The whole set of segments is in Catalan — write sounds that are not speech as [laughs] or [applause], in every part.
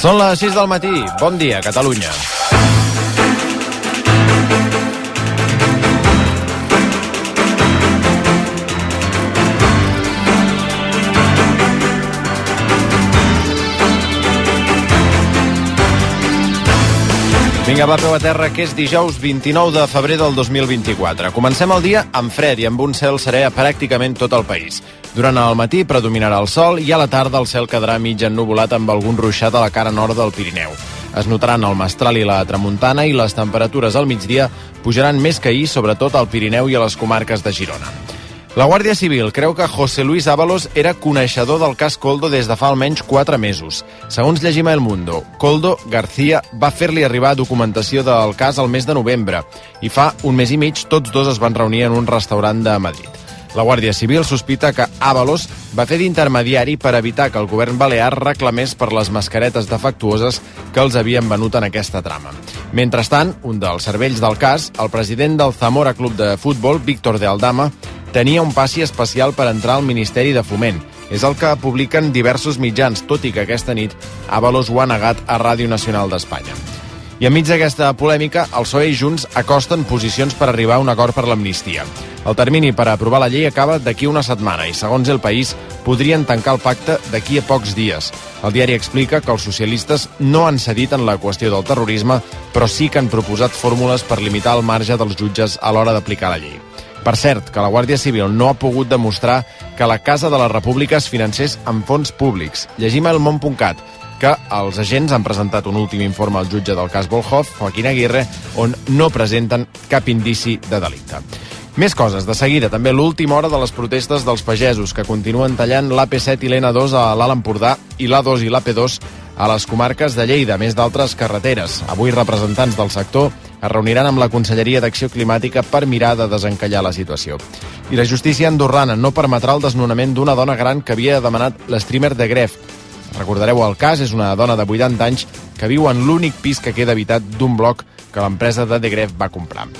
Són les 6 del matí. Bon dia, Catalunya. Vinga, va, peu a terra, que és dijous 29 de febrer del 2024. Comencem el dia amb fred i amb un cel serè a pràcticament tot el país. Durant el matí predominarà el sol i a la tarda el cel quedarà mig ennuvolat amb algun ruixat a la cara nord del Pirineu. Es notaran el mestral i la tramuntana i les temperatures al migdia pujaran més que ahir, sobretot al Pirineu i a les comarques de Girona. La Guàrdia Civil creu que José Luis Ábalos era coneixedor del cas Coldo des de fa almenys 4 mesos. Segons llegim El Mundo, Coldo García va fer-li arribar documentació del cas al mes de novembre i fa un mes i mig tots dos es van reunir en un restaurant de Madrid. La Guàrdia Civil sospita que Ábalos va fer d'intermediari per evitar que el govern balear reclamés per les mascaretes defectuoses que els havien venut en aquesta trama. Mentrestant, un dels cervells del cas, el president del Zamora Club de Futbol, Víctor de Aldama, tenia un passi especial per entrar al Ministeri de Foment. És el que publiquen diversos mitjans, tot i que aquesta nit Avalos ho ha negat a Ràdio Nacional d'Espanya. I enmig d'aquesta polèmica, el PSOE i Junts acosten posicions per arribar a un acord per l'amnistia. El termini per aprovar la llei acaba d'aquí una setmana i, segons el país, podrien tancar el pacte d'aquí a pocs dies. El diari explica que els socialistes no han cedit en la qüestió del terrorisme, però sí que han proposat fórmules per limitar el marge dels jutges a l'hora d'aplicar la llei. Per cert, que la Guàrdia Civil no ha pogut demostrar que la Casa de la República es financés amb fons públics. Llegim el món.cat que els agents han presentat un últim informe al jutge del cas Volhov, Joaquín Aguirre, on no presenten cap indici de delicte. Més coses. De seguida, també l'última hora de les protestes dels pagesos, que continuen tallant l'AP7 i l'N2 a l'Alt Empordà i l'A2 i l'AP2 a les comarques de Lleida, més d'altres carreteres. Avui representants del sector es reuniran amb la Conselleria d'Acció Climàtica per mirar de desencallar la situació. I la justícia andorrana no permetrà el desnonament d'una dona gran que havia demanat l'streamer de Gref. Recordareu el cas, és una dona de 80 anys que viu en l'únic pis que queda habitat d'un bloc que l'empresa de De Gref va comprar.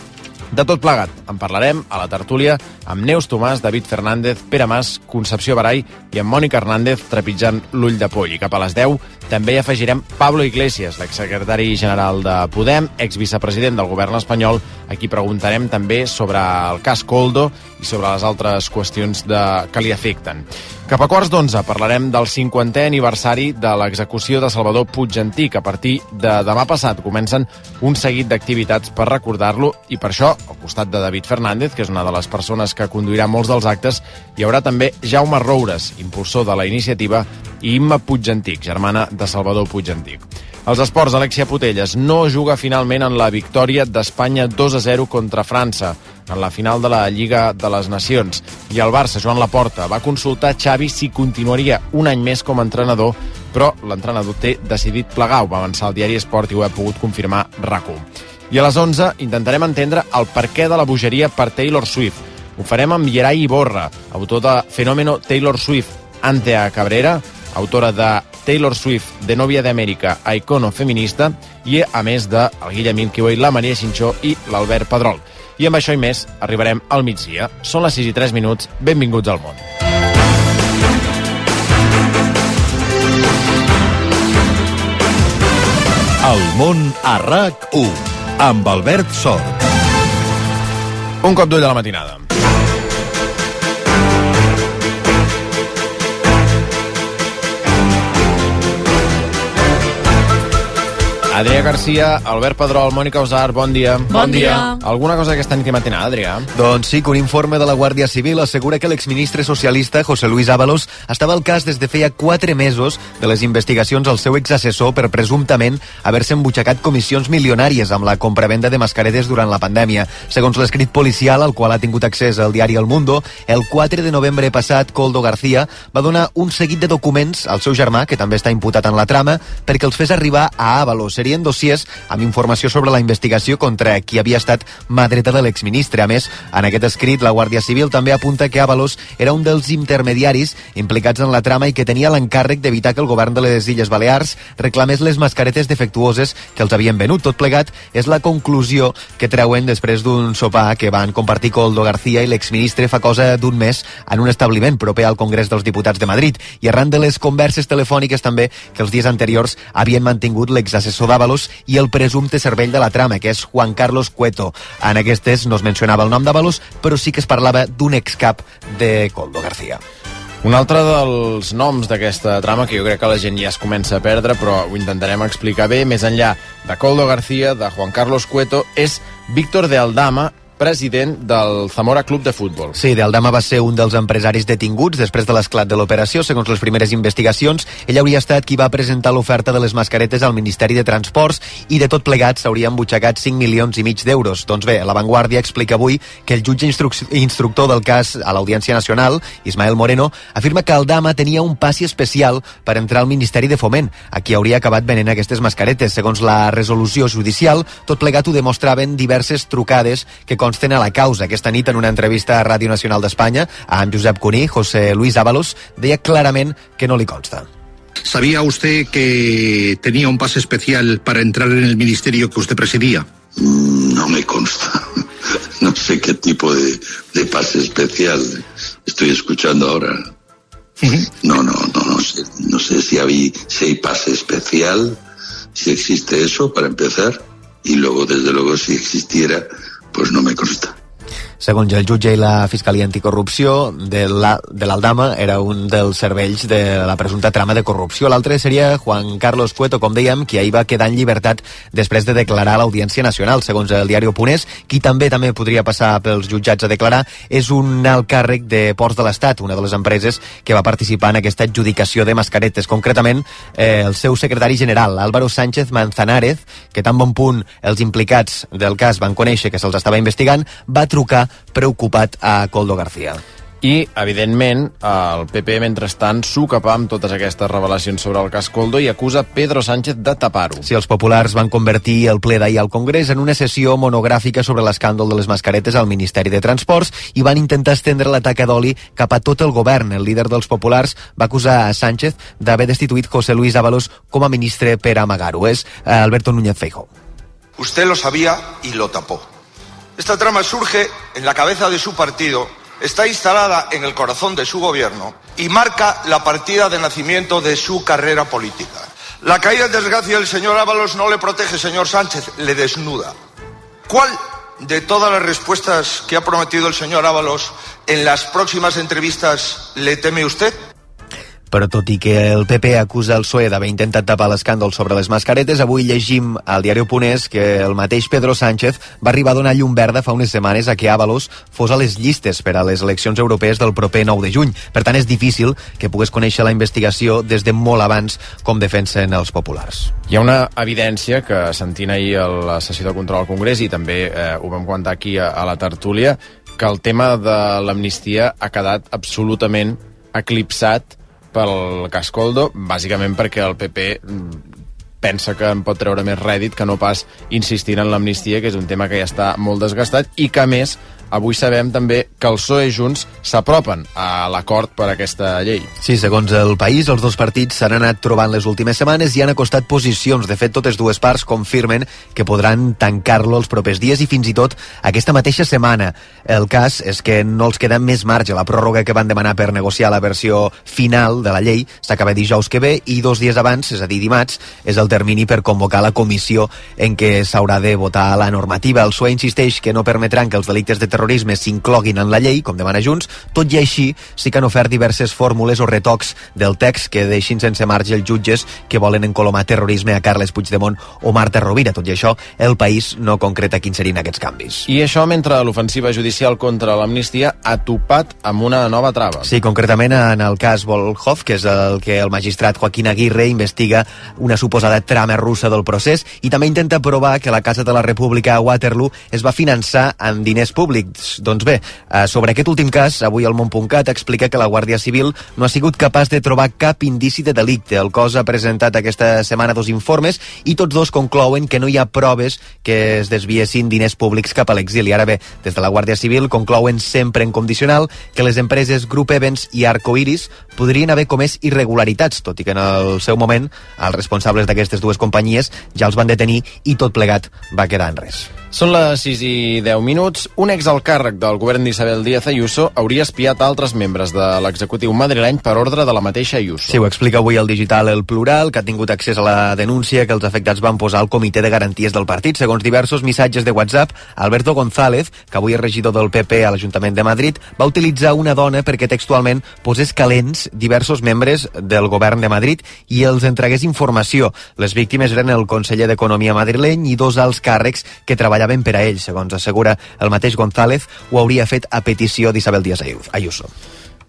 De tot plegat, en parlarem a la tertúlia amb Neus Tomàs, David Fernández, Pere Mas, Concepció Barai i amb Mònica Hernández trepitjant l'ull de poll. I cap a les 10 també hi afegirem Pablo Iglesias, l'exsecretari general de Podem, exvicepresident del govern espanyol, a qui preguntarem també sobre el cas Coldo i sobre les altres qüestions de, que li afecten. Cap a quarts d'onze parlarem del 50è aniversari de l'execució de Salvador Puigentí, que a partir de demà passat comencen un seguit d'activitats per recordar-lo i per això, al costat de David Fernández, que és una de les persones que conduirà molts dels actes, hi haurà també Jaume Roures, impulsor de la iniciativa, i Imma Puigentic, germana de Salvador Puigentic. Els esports, Alexia Putelles no juga finalment en la victòria d'Espanya 2 a 0 contra França en la final de la Lliga de les Nacions. I el Barça, Joan Laporta, va consultar Xavi si continuaria un any més com a entrenador, però l'entrenador té decidit plegar, ho va avançar el diari Esport i ho ha pogut confirmar RAC1. I a les 11 intentarem entendre el perquè de la bogeria per Taylor Swift. Ho farem amb Yeray Iborra, autor de Fenómeno Taylor Swift, Antea Cabrera, autora de Taylor Swift, de Novia d'Amèrica a icono feminista, i a més de el Guillem Milky la Maria Xinxó i l'Albert Pedrol. I amb això i més arribarem al migdia. Són les 6 i 3 minuts. Benvinguts al món. El món a RAC1 amb Albert Sort. Un cop d'ull a la matinada. Adrià Garcia, Albert Pedrol, Mònica Osar, bon dia. Bon dia. Alguna cosa aquesta nit matinada, Adrià? Doncs sí, que un informe de la Guàrdia Civil assegura que l'exministre socialista José Luis Ábalos estava al cas des de feia quatre mesos de les investigacions al seu exassessor per presumptament haver-se embutxacat comissions milionàries amb la compravenda de mascaretes durant la pandèmia. Segons l'escrit policial al qual ha tingut accés el diari El Mundo, el 4 de novembre passat, Coldo García va donar un seguit de documents al seu germà, que també està imputat en la trama, perquè els fes arribar a Ábalos. Seria s'obrien dossiers amb informació sobre la investigació contra qui havia estat mà dreta de l'exministre. A més, en aquest escrit, la Guàrdia Civil també apunta que Avalos era un dels intermediaris implicats en la trama i que tenia l'encàrrec d'evitar que el govern de les Illes Balears reclamés les mascaretes defectuoses que els havien venut. Tot plegat és la conclusió que treuen després d'un sopar que van compartir Coldo García i l'exministre fa cosa d'un mes en un establiment proper al Congrés dels Diputats de Madrid i arran de les converses telefòniques també que els dies anteriors havien mantingut l'exassessor d'Avalos i el presumpte cervell de la trama, que és Juan Carlos Cueto. En aquestes no es mencionava el nom d'Avalos, però sí que es parlava d'un excap de Coldo García. Un altre dels noms d'aquesta trama, que jo crec que la gent ja es comença a perdre, però ho intentarem explicar bé, més enllà de Coldo García, de Juan Carlos Cueto, és Víctor de Aldama president del Zamora Club de Futbol. Sí, de Aldama va ser un dels empresaris detinguts després de l'esclat de l'operació. Segons les primeres investigacions, ell hauria estat qui va presentar l'oferta de les mascaretes al Ministeri de Transports i de tot plegat s'haurien butxacat 5 milions i mig d'euros. Doncs bé, La Vanguardia explica avui que el jutge instructor del cas a l'Audiència Nacional, Ismael Moreno, afirma que Aldama tenia un passi especial per entrar al Ministeri de Foment, a qui hauria acabat venent aquestes mascaretes. Segons la resolució judicial, tot plegat ho demostraven diverses trucades que a la causa. Aquesta nit, en una entrevista a Ràdio Nacional d'Espanya, amb Josep Cuní, José Luis Ábalos, deia clarament que no li consta. ¿Sabía usted que tenía un pase especial para entrar en el ministerio que usted presidía? Mm, no me consta. [laughs] No sé qué tipo de, de pase especial estoy escuchando ahora. No, no, no, no sé, no sé si, había, si hay pase especial, si existe eso para empezar, y luego, desde luego, si existiera, pues no me consta. Segons el jutge i la Fiscalia Anticorrupció, de l'Aldama la, era un dels cervells de la presumpta trama de corrupció. L'altre seria Juan Carlos Cueto, com dèiem, qui ahir va quedar en llibertat després de declarar a l'Audiència Nacional. Segons el diari Oponés, qui també també podria passar pels jutjats a declarar és un alt càrrec de Ports de l'Estat, una de les empreses que va participar en aquesta adjudicació de mascaretes. Concretament, eh, el seu secretari general, Álvaro Sánchez Manzanares, que tan bon punt els implicats del cas van conèixer que se'ls estava investigant, va trucar preocupat a Coldo García. I, evidentment, el PP, mentrestant, s'ho capà amb totes aquestes revelacions sobre el cas Coldo i acusa Pedro Sánchez de tapar-ho. Si els populars van convertir el ple d'ahir al Congrés en una sessió monogràfica sobre l'escàndol de les mascaretes al Ministeri de Transports i van intentar estendre l'atac d'oli cap a tot el govern. El líder dels populars va acusar a Sánchez d'haver destituït José Luis Ábalos com a ministre per amagar-ho. És Alberto Núñez Feijóo. Usted lo sabía y lo tapó. Esta trama surge en la cabeza de su partido, está instalada en el corazón de su gobierno y marca la partida de nacimiento de su carrera política. La caída en desgracia del señor Ábalos no le protege, señor Sánchez, le desnuda. ¿Cuál de todas las respuestas que ha prometido el señor Ábalos en las próximas entrevistas le teme usted? Però tot i que el PP acusa el PSOE d'haver intentat tapar l'escàndol sobre les mascaretes, avui llegim al diari Oponés que el mateix Pedro Sánchez va arribar a donar llum verda fa unes setmanes a que Ábalos fos a les llistes per a les eleccions europees del proper 9 de juny. Per tant, és difícil que pogués conèixer la investigació des de molt abans, com defensen els populars. Hi ha una evidència que sentint ahir a la sessió de control al Congrés i també eh, ho vam comentar aquí a, a la tertúlia, que el tema de l'amnistia ha quedat absolutament eclipsat pel cas Coldo, bàsicament perquè el PP pensa que en pot treure més rèdit que no pas insistir en l'amnistia, que és un tema que ja està molt desgastat i que, a més, avui sabem també que el PSOE i Junts s'apropen a l'acord per aquesta llei. Sí, segons el país, els dos partits s'han anat trobant les últimes setmanes i han acostat posicions. De fet, totes dues parts confirmen que podran tancar-lo els propers dies i fins i tot aquesta mateixa setmana. El cas és que no els queda més marge. La pròrroga que van demanar per negociar la versió final de la llei s'acaba dijous que ve i dos dies abans, és a dir, dimarts, és el termini per convocar la comissió en què s'haurà de votar la normativa. El PSOE insisteix que no permetran que els delictes de terrorisme s'incloguin en la llei, com demana Junts, tot i així sí que han ofert diverses fórmules o retocs del text que deixin sense marge els jutges que volen encolomar terrorisme a Carles Puigdemont o Marta Rovira. Tot i això, el país no concreta quins serien aquests canvis. I això mentre l'ofensiva judicial contra l'amnistia ha topat amb una nova trava. Sí, concretament en el cas Volhov, que és el que el magistrat Joaquín Aguirre investiga una suposada trama russa del procés i també intenta provar que la Casa de la República a Waterloo es va finançar amb diners públics. Doncs bé, eh, sobre aquest últim cas, avui el Montpuntcat explica que la Guàrdia Civil no ha sigut capaç de trobar cap indici de delicte. El cos ha presentat aquesta setmana dos informes i tots dos conclouen que no hi ha proves que es desviessin diners públics cap a l'exili. Ara bé, des de la Guàrdia Civil conclouen sempre en condicional que les empreses Group Events i Arcoiris podrien haver comès irregularitats, tot i que en el seu moment els responsables d'aquestes dues companyies ja els van detenir i tot plegat va quedar en res. Són les 6 i 10 minuts. Un exalcàrrec del govern d'Isabel Díaz Ayuso hauria espiat altres membres de l'executiu madrileny per ordre de la mateixa Ayuso. Sí, ho explica avui el digital El Plural, que ha tingut accés a la denúncia que els afectats van posar al Comitè de Garanties del partit. Segons diversos missatges de WhatsApp, Alberto González, que avui és regidor del PP a l'Ajuntament de Madrid, va utilitzar una dona perquè textualment posés calents diversos membres del govern de Madrid i els entregués informació. Les víctimes eren el conseller d'Economia madrileny i dos alts càrrecs que treballaven per a ell, segons assegura el mateix González, ho hauria fet a petició d'Isabel Díaz Ayuso.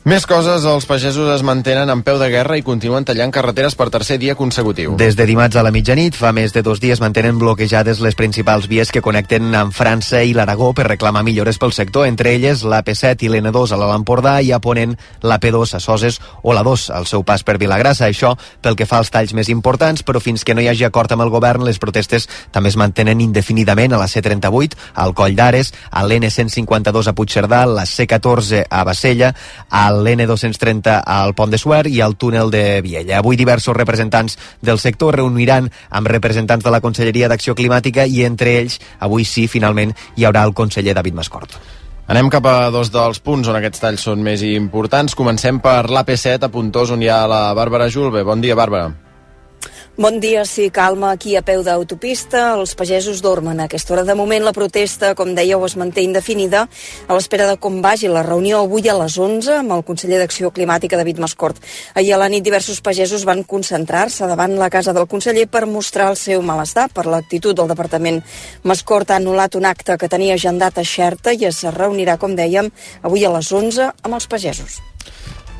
Més coses, els pagesos es mantenen en peu de guerra i continuen tallant carreteres per tercer dia consecutiu. Des de dimarts a la mitjanit, fa més de dos dies mantenen bloquejades les principals vies que connecten amb França i l'Aragó per reclamar millores pel sector, entre elles la P7 i l'N2 a l'Alt Empordà i a Ponent la P2 a Soses o la 2 al seu pas per Vilagrassa. Això pel que fa als talls més importants, però fins que no hi hagi acord amb el govern, les protestes també es mantenen indefinidament a la C38, al Coll d'Ares, a l'N152 a Puigcerdà, la C14 a Bassella, a l'N230 al Pont de Suert i al túnel de Viella. Avui diversos representants del sector reuniran amb representants de la Conselleria d'Acció Climàtica i entre ells, avui sí, finalment, hi haurà el conseller David Mascort. Anem cap a dos dels punts on aquests talls són més importants. Comencem per l'AP7 a Puntós, on hi ha la Bàrbara Julve. Bon dia, Bàrbara. Bon dia, sí, calma aquí a peu d'autopista. Els pagesos dormen a aquesta hora. De moment la protesta, com dèieu, es manté indefinida a l'espera de com vagi la reunió avui a les 11 amb el conseller d'Acció Climàtica, David Mascort. Ahir a la nit diversos pagesos van concentrar-se davant la casa del conseller per mostrar el seu malestar per l'actitud del departament. Mascort ha anul·lat un acte que tenia agendat a Xerta i es reunirà, com dèiem, avui a les 11 amb els pagesos.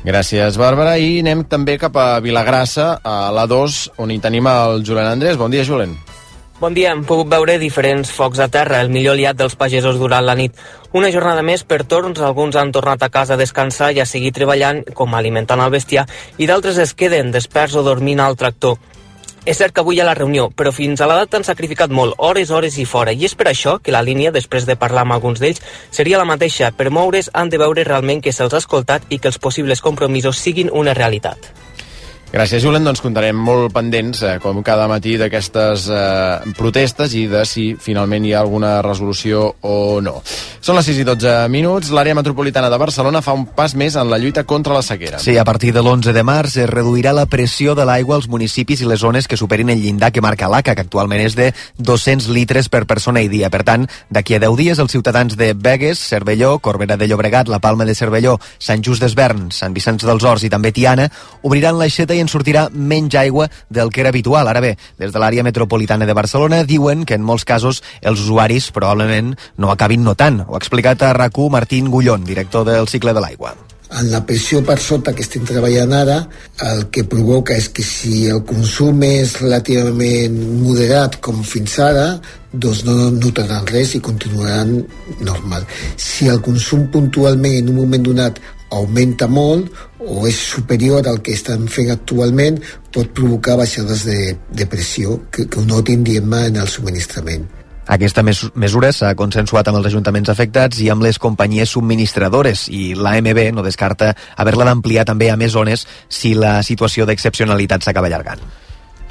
Gràcies, Bàrbara. I anem també cap a Vilagrassa, a l'A2, on hi tenim el Julen Andrés. Bon dia, Julen. Bon dia, hem pogut veure diferents focs a terra, el millor aliat dels pagesos durant la nit. Una jornada més per torns, alguns han tornat a casa a descansar i a seguir treballant, com alimentant el bestiar, i d'altres es queden desperts o dormint al tractor. És cert que avui hi ha la reunió, però fins a la data han sacrificat molt, hores, hores i fora, i és per això que la línia, després de parlar amb alguns d'ells, seria la mateixa. Per moure's han de veure realment que se'ls ha escoltat i que els possibles compromisos siguin una realitat. Gràcies, Julen. Doncs contarem molt pendents, eh, com cada matí, d'aquestes eh, protestes i de si finalment hi ha alguna resolució o no. Són les 6 i 12 minuts. L'àrea metropolitana de Barcelona fa un pas més en la lluita contra la sequera. Sí, a partir de l'11 de març es reduirà la pressió de l'aigua als municipis i les zones que superin el llindar que marca l'ACA, que actualment és de 200 litres per persona i dia. Per tant, d'aquí a 10 dies, els ciutadans de Begues, Cervelló, Corbera de Llobregat, la Palma de Cervelló, Sant Just d'Esvern, Sant Vicenç dels Horts i també Tiana, obriran l'aixeta i en sortirà menys aigua del que era habitual. Ara bé, des de l'àrea metropolitana de Barcelona diuen que en molts casos els usuaris probablement no acabin notant. Ho ha explicat a rac Martín Gullón, director del cicle de l'aigua en la pressió per sota que estem treballant ara, el que provoca és que si el consum és relativament moderat com fins ara, doncs no notaran res i continuaran normal. Si el consum puntualment en un moment donat augmenta molt o és superior al que estan fent actualment, pot provocar baixades de, de pressió que, que ho notin, diguem en el subministrament. Aquesta mes mesura s'ha consensuat amb els ajuntaments afectats i amb les companyies subministradores i l'AMB no descarta haver-la d'ampliar també a més zones si la situació d'excepcionalitat s'acaba allargant.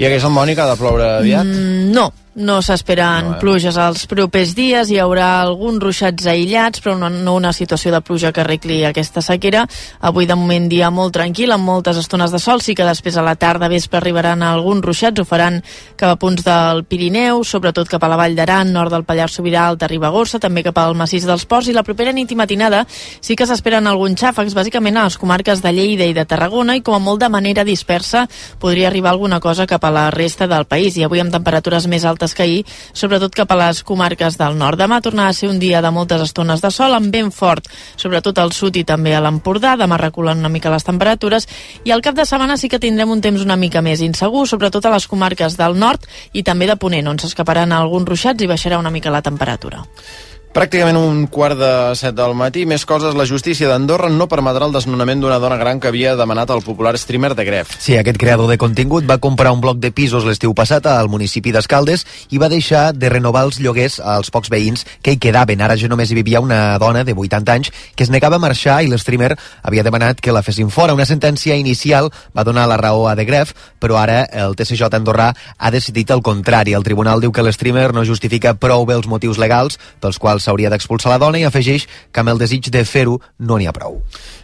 I aquesta Mònica ha de ploure aviat? Mm, no, no s'esperen no, eh? pluges els propers dies, hi haurà alguns ruixats aïllats, però no, no una situació de pluja que arregli aquesta sequera. Avui de moment dia molt tranquil, amb moltes estones de sol, sí que després a la tarda vespre arribaran alguns ruixats, ho faran cap a punts del Pirineu, sobretot cap a la Vall d'Aran, nord del Pallars Sobirà, Alta Ribagorça, també cap al massís dels Ports, i la propera nit i matinada sí que s'esperen alguns xàfecs, bàsicament a les comarques de Lleida i de Tarragona, i com a molt de manera dispersa podria arribar alguna cosa cap a la resta del país. I avui amb temperatures més altes començat a escair, sobretot cap a les comarques del nord. Demà tornarà a ser un dia de moltes estones de sol, amb vent fort, sobretot al sud i també a l'Empordà. Demà reculen una mica les temperatures i al cap de setmana sí que tindrem un temps una mica més insegur, sobretot a les comarques del nord i també de Ponent, on s'escaparan alguns ruixats i baixarà una mica la temperatura. Pràcticament un quart de set del matí. Més coses, la justícia d'Andorra no permetrà el desnonament d'una dona gran que havia demanat al popular streamer de Gref. Sí, aquest creador de contingut va comprar un bloc de pisos l'estiu passat al municipi d'Escaldes i va deixar de renovar els lloguers als pocs veïns que hi quedaven. Ara ja només hi vivia una dona de 80 anys que es negava a marxar i l'streamer havia demanat que la fessin fora. Una sentència inicial va donar la raó a de Gref, però ara el TCJ andorrà ha decidit el contrari. El tribunal diu que l'streamer no justifica prou bé els motius legals pels quals s'hauria d'expulsar la dona i afegeix que amb el desig de fer-ho no n'hi ha prou.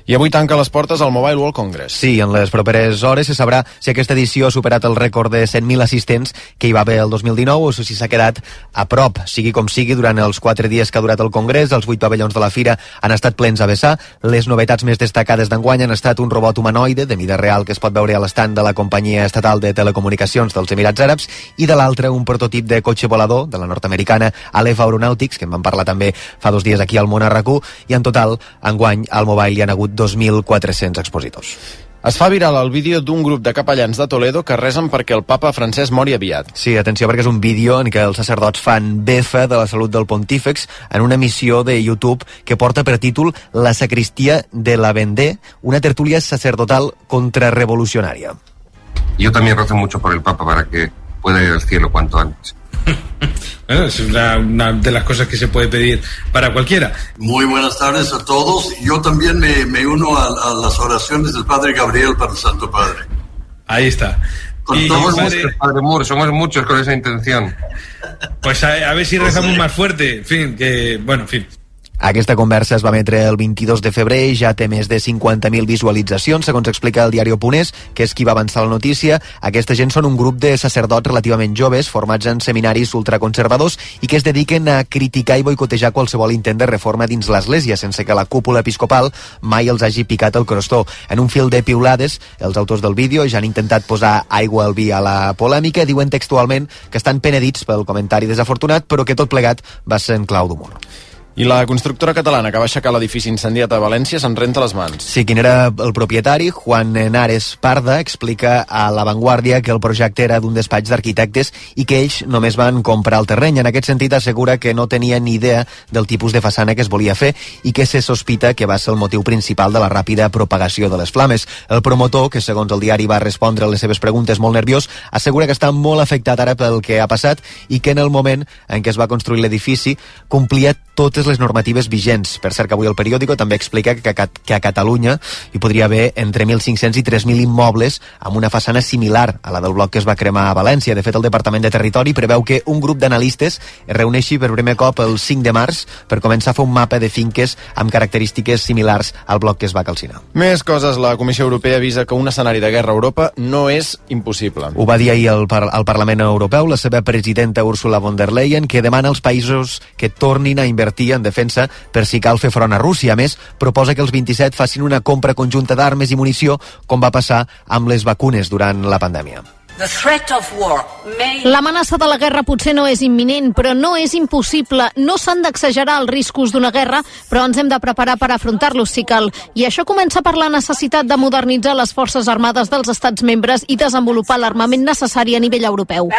I avui tanca les portes al Mobile World Congress. Sí, en les properes hores se sabrà si aquesta edició ha superat el rècord de 100.000 assistents que hi va haver el 2019 o si s'ha quedat a prop. Sigui com sigui, durant els quatre dies que ha durat el Congrés, els vuit pavellons de la fira han estat plens a vessar. Les novetats més destacades d'enguany han estat un robot humanoide de mida real que es pot veure a l'estand de la companyia estatal de telecomunicacions dels Emirats Àrabs i de l'altre un prototip de cotxe volador de la nord-americana Aleph Aeronautics, que en vam parlar també fa dos dies aquí al món RAC1, i en total, enguany, al Mobile hi han hagut 2.400 expositors. Es fa viral el vídeo d'un grup de capellans de Toledo que resen perquè el papa francès mori aviat. Sí, atenció, perquè és un vídeo en què els sacerdots fan befa de la salut del pontífex en una missió de YouTube que porta per títol La sacristia de la Vendée, una tertúlia sacerdotal contrarrevolucionària. Yo también rezo mucho por el Papa para que pueda ir al cielo cuanto antes. Bueno, es una, una, de las cosas que se puede pedir para cualquiera. Muy buenas tardes a todos. Yo también me, me uno a, a, las oraciones del Padre Gabriel para el Santo Padre. Ahí está. Con y somos padre... muchos, Padre Moore, somos muchos con esa intención. Pues a, a ver si rezamos más fuerte. En fin, que, bueno, en fin. Aquesta conversa es va emetre el 22 de febrer i ja té més de 50.000 visualitzacions, segons explica el diari Oponés, que és qui va avançar la notícia. Aquesta gent són un grup de sacerdots relativament joves, formats en seminaris ultraconservadors i que es dediquen a criticar i boicotejar qualsevol intent de reforma dins l'Església, sense que la cúpula episcopal mai els hagi picat el crostó. En un fil de piulades, els autors del vídeo ja han intentat posar aigua al vi a la polèmica diuen textualment que estan penedits pel comentari desafortunat, però que tot plegat va ser en clau d'humor. I la constructora catalana que va aixecar l'edifici incendiat a València se'n renta les mans. Sí, quin era el propietari, Juan Henares Parda, explica a La Vanguardia que el projecte era d'un despatx d'arquitectes i que ells només van comprar el terreny. En aquest sentit assegura que no tenia ni idea del tipus de façana que es volia fer i que se sospita que va ser el motiu principal de la ràpida propagació de les flames. El promotor, que segons el diari va respondre a les seves preguntes molt nerviós, assegura que està molt afectat ara pel que ha passat i que en el moment en què es va construir l'edifici complia totes les normatives vigents. Per cert, que avui el periòdico també explica que, que, a Catalunya hi podria haver entre 1.500 i 3.000 immobles amb una façana similar a la del bloc que es va cremar a València. De fet, el Departament de Territori preveu que un grup d'analistes es reuneixi per primer cop el 5 de març per començar a fer un mapa de finques amb característiques similars al bloc que es va calcinar. Més coses. La Comissió Europea avisa que un escenari de guerra a Europa no és impossible. Ho va dir ahir al, par al Parlament Europeu la seva presidenta Ursula von der Leyen, que demana als països que tornin a invertir en defensa per si cal fer front a Rússia. A més, proposa que els 27 facin una compra conjunta d'armes i munició, com va passar amb les vacunes durant la pandèmia. L'amenaça de la guerra potser no és imminent, però no és impossible. No s'han d'exagerar els riscos d'una guerra, però ens hem de preparar per afrontar-los si cal. I això comença per la necessitat de modernitzar les forces armades dels estats membres i desenvolupar l'armament necessari a nivell europeu.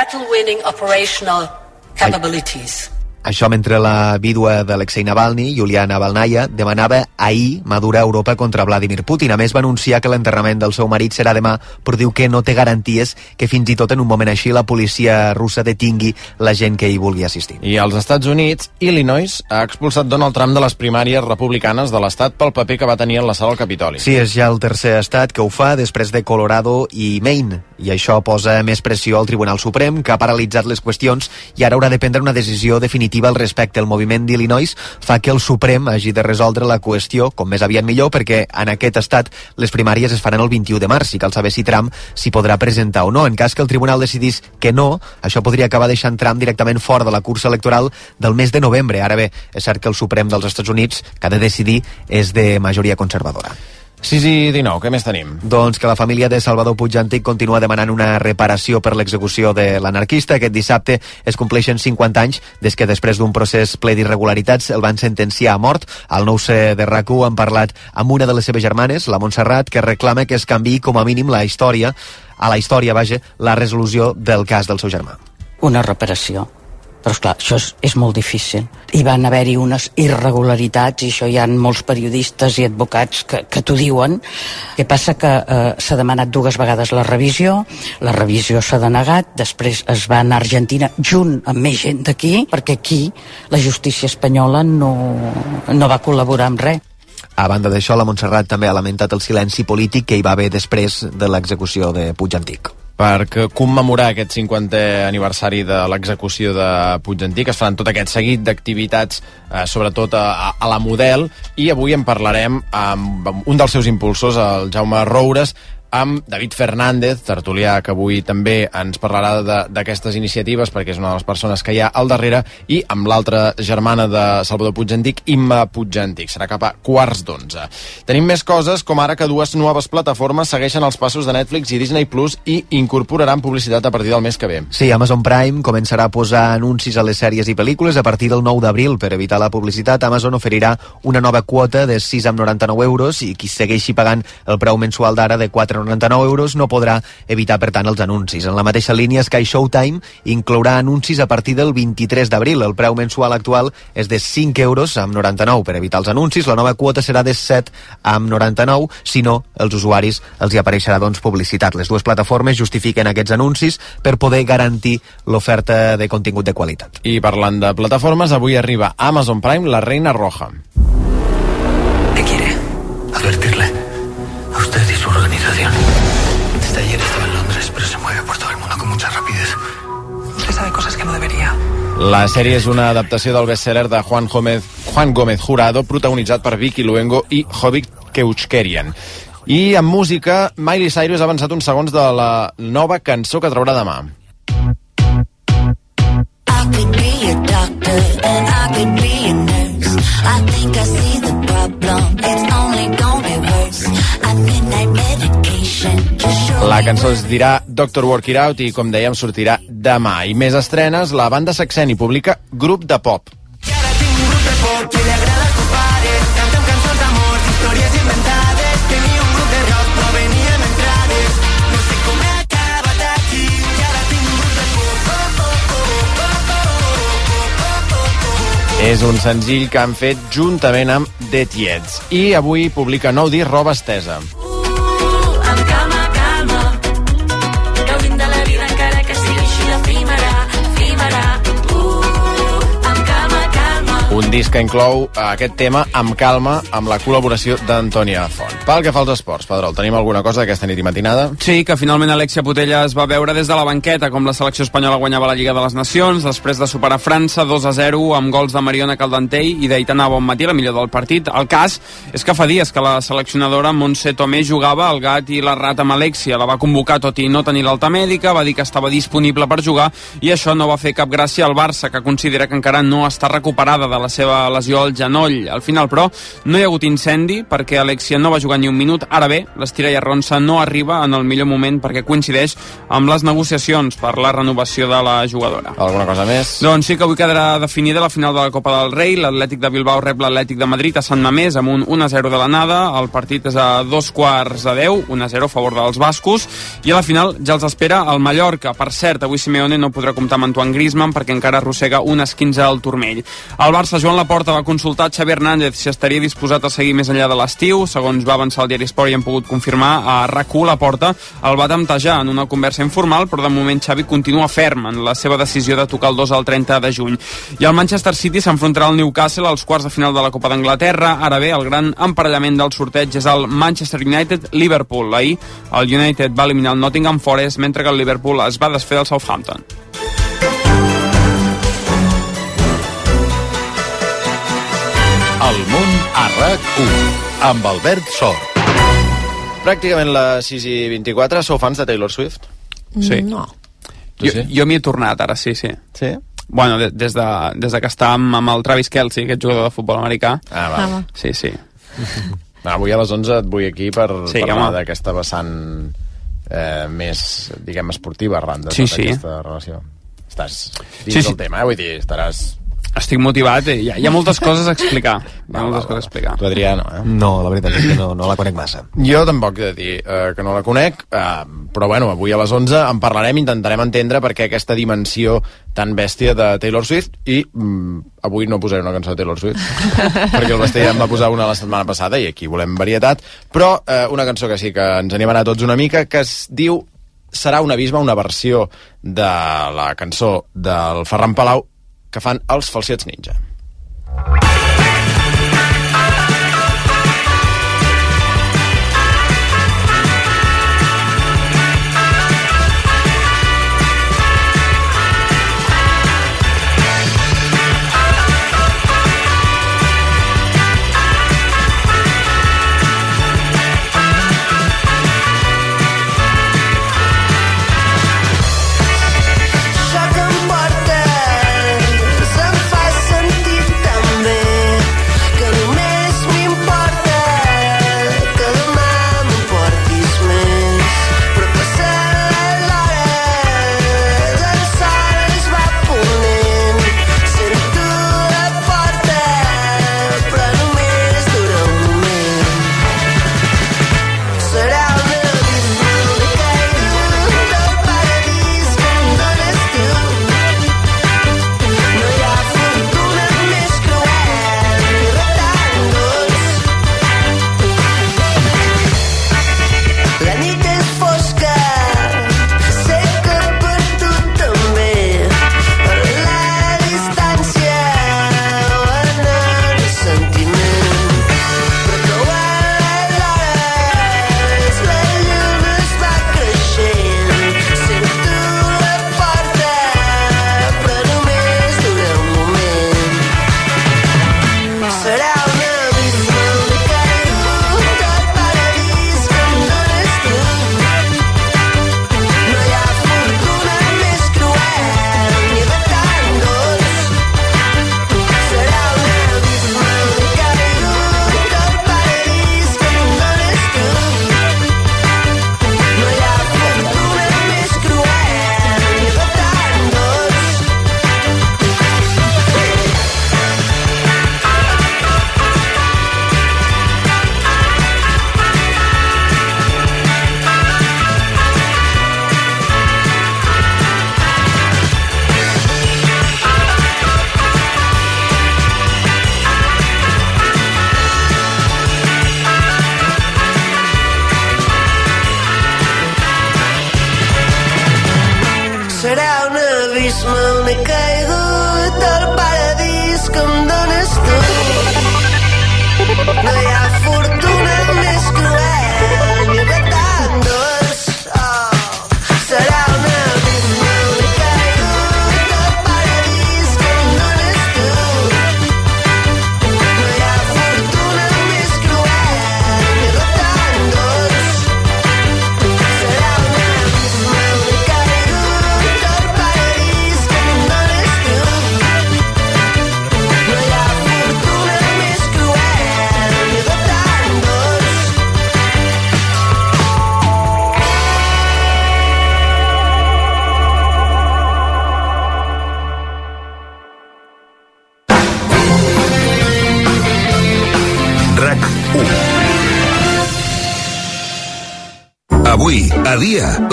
Això mentre la vídua d'Alexei Navalny, Juliana Balnaya, demanava ahir madurar Europa contra Vladimir Putin. A més, va anunciar que l'enterrament del seu marit serà demà, però diu que no té garanties que fins i tot en un moment així la policia russa detingui la gent que hi vulgui assistir. I als Estats Units, Illinois ha expulsat Donald Trump de les primàries republicanes de l'estat pel paper que va tenir en la sala del Capitoli. Sí, és ja el tercer estat que ho fa després de Colorado i Maine. I això posa més pressió al Tribunal Suprem, que ha paralitzat les qüestions i ara haurà de prendre una decisió definitiva definitiva al respecte. El moviment d'Illinois fa que el Suprem hagi de resoldre la qüestió com més aviat millor perquè en aquest estat les primàries es faran el 21 de març i cal saber si Trump s'hi podrà presentar o no. En cas que el tribunal decidís que no, això podria acabar deixant Trump directament fora de la cursa electoral del mes de novembre. Ara bé, és cert que el Suprem dels Estats Units que ha de decidir és de majoria conservadora. 6 i 19, què més tenim? Doncs que la família de Salvador Puig Antic continua demanant una reparació per l'execució de l'anarquista. Aquest dissabte es compleixen 50 anys des que després d'un procés ple d'irregularitats el van sentenciar a mort. Al nou c de rac han parlat amb una de les seves germanes, la Montserrat, que reclama que es canvi com a mínim la història, a la història, vaja, la resolució del cas del seu germà. Una reparació però esclar, això és, és molt difícil. Hi van haver-hi unes irregularitats, i això hi ha molts periodistes i advocats que, que t'ho diuen. que passa que eh, s'ha demanat dues vegades la revisió, la revisió s'ha denegat, després es va anar a Argentina junt amb més gent d'aquí, perquè aquí la justícia espanyola no, no va col·laborar amb res. A banda d'això, la Montserrat també ha lamentat el silenci polític que hi va haver després de l'execució de Puig Antic per commemorar aquest 50è aniversari de l'execució de Puig Antic. Es faran tot aquest seguit d'activitats, eh, sobretot a, a la Model, i avui en parlarem amb un dels seus impulsors, el Jaume Roures, amb David Fernández, tertulià, que avui també ens parlarà d'aquestes iniciatives, perquè és una de les persones que hi ha al darrere, i amb l'altra germana de Salvador Puigantic, Imma Puigantic. Serà cap a quarts d'onze. Tenim més coses, com ara que dues noves plataformes segueixen els passos de Netflix i Disney Plus i incorporaran publicitat a partir del mes que ve. Sí, Amazon Prime començarà a posar anuncis a les sèries i pel·lícules a partir del 9 d'abril. Per evitar la publicitat, Amazon oferirà una nova quota de 6,99 euros i qui segueixi pagant el preu mensual d'ara de 4 99 euros no podrà evitar, per tant, els anuncis. En la mateixa línia, Sky Showtime inclourà anuncis a partir del 23 d'abril. El preu mensual actual és de 5 euros amb 99 per evitar els anuncis. La nova quota serà de 7 amb 99, si no, els usuaris els hi apareixerà doncs, publicitat. Les dues plataformes justifiquen aquests anuncis per poder garantir l'oferta de contingut de qualitat. I parlant de plataformes, avui arriba Amazon Prime La Reina Roja. Organización. Desde ayer estaba en Londres, pero se mueve por todo el mundo con mucha rapidez. Usted sabe cosas que no debería. La sèrie és una adaptació del bestseller de Juan Gómez, Juan Gómez Jurado, protagonitzat per Vicky Luengo i Jovic Keuchkerian. I en música, Miley Cyrus ha avançat uns segons de la nova cançó que traurà demà. I could be a doctor and I could be a nurse. I think I see the problem. It's only gonna be worse. La cançó es dirà Doctor Work It Out i, com dèiem, sortirà demà. I més estrenes, la banda Saxeni publica Grup de Pop. I ara tinc un grup de pop És un senzill que han fet juntament amb The Tiets. I avui publica nou disc Roba Estesa. Un disc que inclou eh, aquest tema amb calma, amb la col·laboració d'Antònia Font. Pel que fa als esports, Pedrol, tenim alguna cosa d'aquesta nit i matinada? Sí, que finalment Alexia Putella es va veure des de la banqueta com la selecció espanyola guanyava la Lliga de les Nacions, després de superar França 2 a 0 amb gols de Mariona Caldentei i d'Aitana Bonmatí, la millor del partit. El cas és que fa dies que la seleccionadora Montse Tomé jugava el gat i la rata amb Alexia. La va convocar tot i no tenir l'alta mèdica, va dir que estava disponible per jugar i això no va fer cap gràcia al Barça, que considera que encara no està recuperada de la la seva lesió al genoll. Al final, però, no hi ha hagut incendi perquè Alexia no va jugar ni un minut. Ara bé, l'estira i arronsa no arriba en el millor moment perquè coincideix amb les negociacions per la renovació de la jugadora. Alguna cosa més? Doncs sí que avui quedarà definida la final de la Copa del Rei. L'Atlètic de Bilbao rep l'Atlètic de Madrid a Sant Mamés amb un 1-0 de l'anada. El partit és a dos quarts de 10, 1-0 a favor dels bascos. I a la final ja els espera el Mallorca. Per cert, avui Simeone no podrà comptar amb Antoine Griezmann perquè encara arrossega un esquinze al turmell. El Barça Joan Laporta va consultar Xavi Hernández si estaria disposat a seguir més enllà de l'estiu. Segons va avançar el diari Esport i hem pogut confirmar a RAC1 Laporta el va temptejar en una conversa informal, però de moment Xavi continua ferm en la seva decisió de tocar el 2 al 30 de juny. I el Manchester City s'enfrontarà al Newcastle als quarts de final de la Copa d'Anglaterra. Ara bé, el gran emparellament del sorteig és el Manchester United-Liverpool. Ahir el United va eliminar el Nottingham Forest, mentre que el Liverpool es va desfer del Southampton. El món a RAC1 amb Albert Sort. Pràcticament les 6 i 24. Sou fans de Taylor Swift? Sí. No. Jo, sí? jo m'hi he tornat ara, sí, sí. Sí? Bueno, de, des, de, des de que està amb, el Travis Kelsey, aquest jugador de futbol americà. Ah, va. Ah, va. Sí, sí. [laughs] Avui a les 11 et vull aquí per Sí, parlar d'aquesta vessant eh, més, diguem, esportiva arran de Sí, tota sí. aquesta relació. Estàs dins Sí, sí. del tema, eh? Vull dir, estaràs... Estic motivat, eh? hi, ha, hi ha moltes coses a explicar. Hi ha moltes coses a explicar. Tu, Adrià, no, eh? No, la veritat és que no, no la conec massa. Jo tampoc he de dir eh, que no la conec, eh, però bueno, avui a les 11 en parlarem, intentarem entendre per què aquesta dimensió tan bèstia de Taylor Swift i mm, avui no posaré una cançó de Taylor Swift [laughs] perquè el ja em va posar una la setmana passada i aquí volem varietat, però eh, una cançó que sí que ens animarà tots una mica que es diu Serà un abisme, una versió de la cançó del Ferran Palau que fan els Falsets Ninja.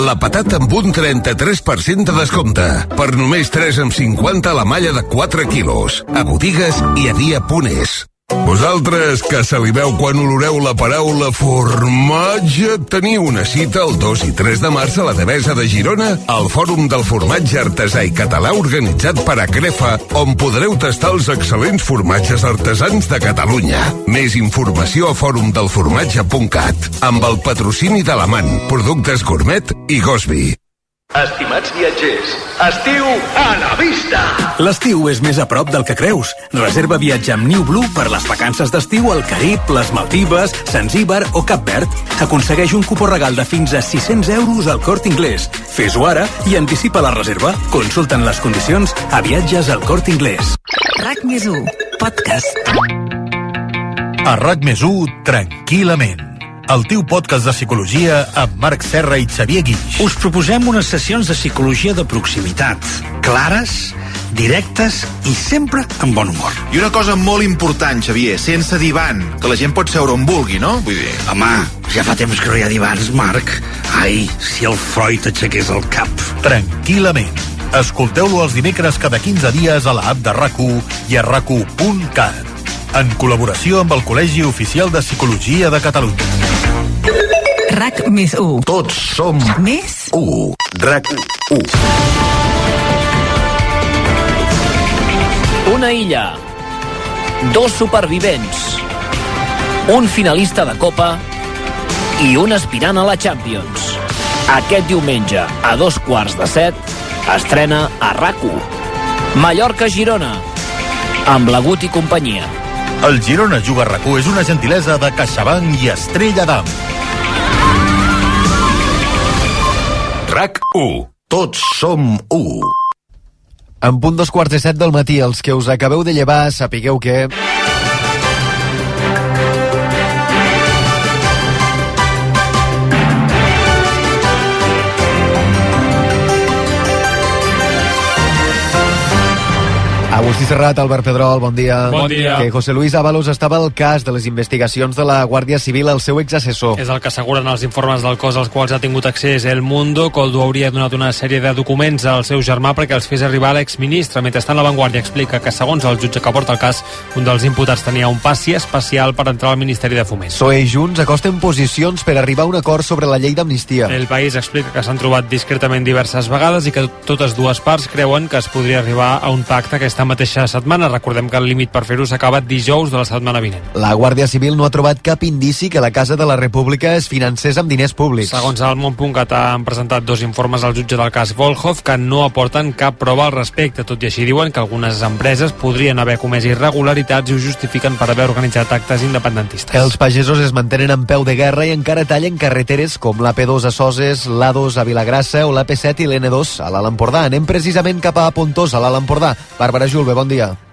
La patata amb un 33% de descompte. Per només 3 amb 50 la malla de 4 quilos. A botigues i a dia.es. Vosaltres, que saliveu quan oloreu la paraula formatge, teniu una cita el 2 i 3 de març a la Devesa de Girona al Fòrum del Formatge Artesà i Català organitzat per Acrefa, on podreu tastar els excel·lents formatges artesans de Catalunya. Més informació a forumdelformatge.cat amb el patrocini de la MAN, Productes Gourmet i Gosby. Estimats viatgers, estiu a la vista! L'estiu és més a prop del que creus. Reserva viatge amb New Blue per les vacances d'estiu al Carib, les Maldives, Zanzíbar o Cap Verd. Aconsegueix un cupó regal de fins a 600 euros al Cort Inglés. Fes-ho ara i anticipa la reserva. Consulten les condicions a viatges al Cort Inglés. RAC més 1, podcast. A RAC més tranquil·lament. El teu podcast de psicologia amb Marc Serra i Xavier Guix. Us proposem unes sessions de psicologia de proximitat, clares, directes i sempre amb bon humor. I una cosa molt important, Xavier, sense divan, que la gent pot seure on vulgui, no? Vull dir... Home, ja fa temps que no hi ha divans, Marc. Ai, si el Freud aixequés el cap. Tranquil·lament. Escolteu-lo els dimecres cada 15 dies a l'app de rac i a rac en col·laboració amb el Col·legi Oficial de Psicologia de Catalunya. RAC més 1. Tots som Més 1. RAC 1. Una illa. Dos supervivents. Un finalista de Copa i un aspirant a la Champions. Aquest diumenge, a dos quarts de set, estrena a rac Mallorca-Girona, amb Lagut i companyia. El Girona Juga a RAC1 és una gentilesa de CaixaBank i Estrella d'Am. RAC 1. Tots som 1. En punt dos quarts de set del matí, els que us acabeu de llevar, sapigueu que... Agustí Serrat, Albert Pedrol, bon dia. Bon dia. Que José Luis Ábalos estava al cas de les investigacions de la Guàrdia Civil al seu exassessor. És el que asseguren els informes del cos als quals ha tingut accés El Mundo. Coldo hauria donat una sèrie de documents al seu germà perquè els fes arribar a l'exministre. Mentrestant, la Vanguardia explica que, segons el jutge que porta el cas, un dels imputats tenia un passi especial per entrar al Ministeri de Foment. PSOE i Junts acosten posicions per arribar a un acord sobre la llei d'amnistia. El País explica que s'han trobat discretament diverses vegades i que totes dues parts creuen que es podria arribar a un pacte aquesta mateixa setmana. Recordem que el límit per fer-ho s'acaba dijous de la setmana vinent. La Guàrdia Civil no ha trobat cap indici que la Casa de la República es financés amb diners públics. Segons el Mont.cat han presentat dos informes al jutge del cas Volhov que no aporten cap prova al respecte. Tot i així diuen que algunes empreses podrien haver comès irregularitats i ho justifiquen per haver organitzat actes independentistes. Els pagesos es mantenen en peu de guerra i encara tallen carreteres com l'AP2 a Soses, l'A2 a Vilagrassa o l'AP7 i l'N2 a l'Alt Empordà. Anem precisament cap a Pontós, a l'Alt Empordà. Bàrbara Julve, bon dia.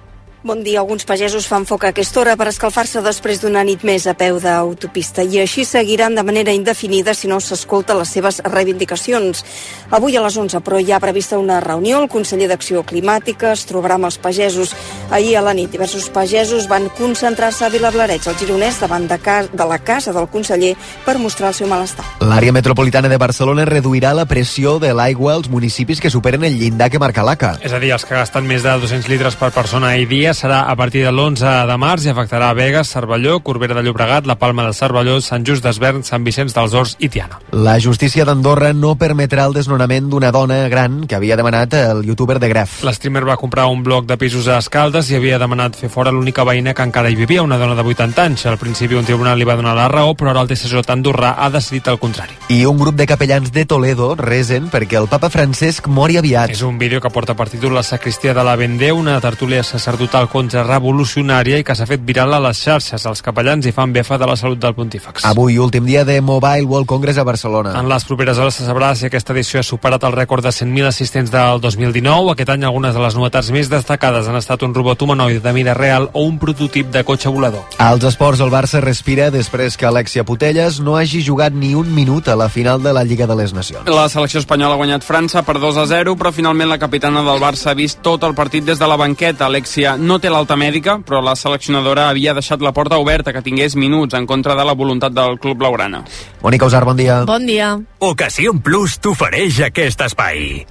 Bon dia. Alguns pagesos fan foc a aquesta hora per escalfar-se després d'una nit més a peu d'autopista i així seguiran de manera indefinida si no s'escolta les seves reivindicacions. Avui a les 11, però, hi ha prevista una reunió. El conseller d'Acció Climàtica es trobarà amb els pagesos. Ahir a la nit, diversos pagesos van concentrar-se a Vilablareig, al Gironès, davant de, ca de la casa del conseller per mostrar el seu malestar. L'àrea metropolitana de Barcelona reduirà la pressió de l'aigua als municipis que superen el llindar que marca l'ACA. És a dir, els que gasten més de 200 litres per persona i dia serà a partir de l'11 de març i afectarà a Vegas, Cervelló, Corbera de Llobregat, la Palma de Cervelló, Sant Just d'Esvern, Sant Vicenç dels Horts i Tiana. La justícia d'Andorra no permetrà el desnonament d'una dona gran que havia demanat el youtuber de Gref. L'streamer va comprar un bloc de pisos a Escaldes i havia demanat fer fora l'única veïna que encara hi vivia, una dona de 80 anys. Al principi un tribunal li va donar la raó, però ara el TSJ andorrà ha decidit el contrari. I un grup de capellans de Toledo resen perquè el papa Francesc mori aviat. És un vídeo que porta per títol La sacristia de la Vendée, una tertúlia sacerdotal contrarrevolucionària i que s'ha fet viral a les xarxes. Els capellans hi fan befa de la salut del pontífex. Avui, últim dia de Mobile World Congress a Barcelona. En les properes hores se sabrà si aquesta edició ha superat el rècord de 100.000 assistents del 2019. Aquest any algunes de les novetats més destacades han estat un robot humanoide de mida real o un prototip de cotxe volador. Als esports, el Barça respira després que Alexia Putelles no hagi jugat ni un minut a la final de la Lliga de les Nacions. La selecció espanyola ha guanyat França per 2 a 0, però finalment la capitana del Barça ha vist tot el partit des de la banqueta. Alexia no té l'alta mèdica, però la seleccionadora havia deixat la porta oberta que tingués minuts en contra de la voluntat del club blaugrana. Mònica Usar, bon dia. Bon dia. Ocasió Plus t'ofereix aquest espai.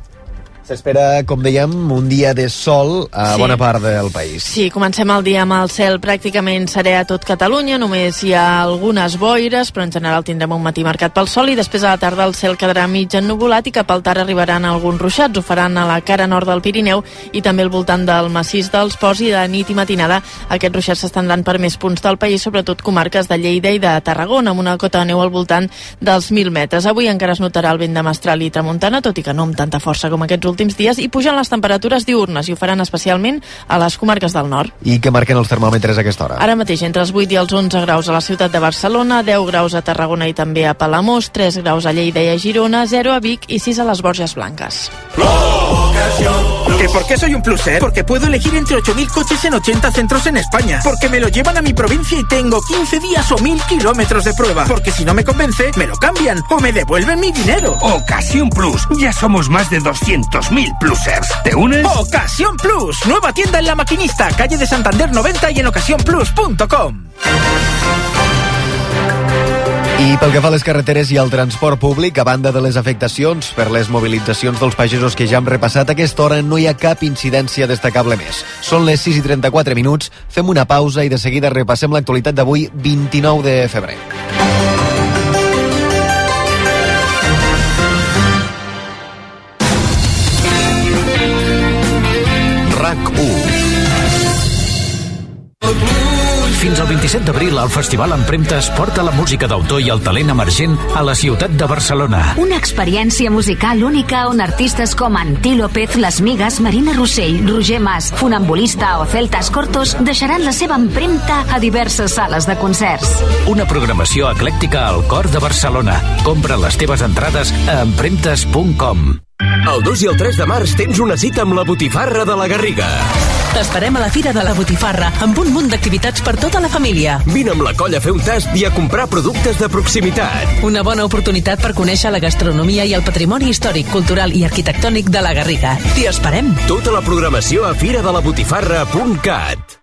S'espera, com dèiem, un dia de sol a Sí. bona part del país. Sí, comencem el dia amb el cel pràcticament serè a tot Catalunya, només hi ha algunes boires, però en general tindrem un matí marcat pel sol i després a la tarda el cel quedarà mig ennubulat i cap al tard arribaran alguns ruixats, ho faran a la cara nord del Pirineu i també al voltant del massís dels Ports i de nit i matinada aquests ruixats s'estendran per més punts del país, sobretot comarques de Lleida i de Tarragona, amb una cota de neu al voltant dels 1.000 metres. Avui encara es notarà el vent de mestral i tramuntana, tot i que no amb tanta força com aquests últims dies, i pugen les temperatures diurnes i ho faran especialment a les comarques del nord. I què marquen els termòmetres a aquesta hora? Ara mateix entre els 8 i els 11 graus a la ciutat de Barcelona, 10 graus a Tarragona i també a Palamós, 3 graus a Lleida i a Girona, 0 a Vic i 6 a les Borges Blanques. ¿Que por qué soy un pluser? Porque puedo elegir entre 8.000 coches en 80 centros en España. Porque me lo llevan a mi provincia y tengo 15 días o 1.000 kilómetros de prueba. Porque si no me convence, me lo cambian o me devuelven mi dinero. Ocasión Plus. Ya somos más de 200.000 plusers. ¿Te unes? Ocasión Plus. Nueva tienda en La Maquinista, calle de Santander 90 y en ocasiónplus.com. I pel que fa a les carreteres i al transport públic, a banda de les afectacions per les mobilitzacions dels pagesos que ja hem repassat, a aquesta hora no hi ha cap incidència destacable més. Són les 6 i 34 minuts, fem una pausa i de seguida repassem l'actualitat d'avui, 29 de febrer. Fins al 27 d'abril, el Festival Empremtes porta la música d'autor i el talent emergent a la ciutat de Barcelona. Una experiència musical única on artistes com Antí López, Les Migues, Marina Rossell, Roger Mas, Funambulista o Celtas Cortos deixaran la seva empremta a diverses sales de concerts. Una programació eclèctica al cor de Barcelona. Compra les teves entrades a empremtes.com. El 2 i el 3 de març tens una cita amb la Botifarra de la Garriga. T'esperem a la Fira de la Botifarra amb un munt d'activitats per tota la família. Vine amb la colla a fer un tast i a comprar productes de proximitat. Una bona oportunitat per conèixer la gastronomia i el patrimoni històric, cultural i arquitectònic de la Garriga. T'hi esperem! Tota la programació a firadelabotifarra.cat.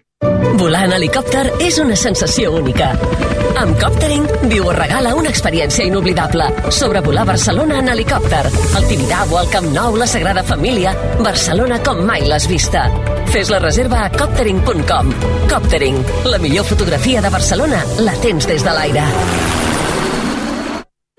Volar en helicòpter és una sensació única. Amb Coptering, viu o regala una experiència inoblidable. Sobrevolar Barcelona en helicòpter. El Tibidabo, el Camp Nou, la Sagrada Família. Barcelona com mai l'has vista. Fes la reserva a coptering.com. Coptering, la millor fotografia de Barcelona la tens des de l'aire.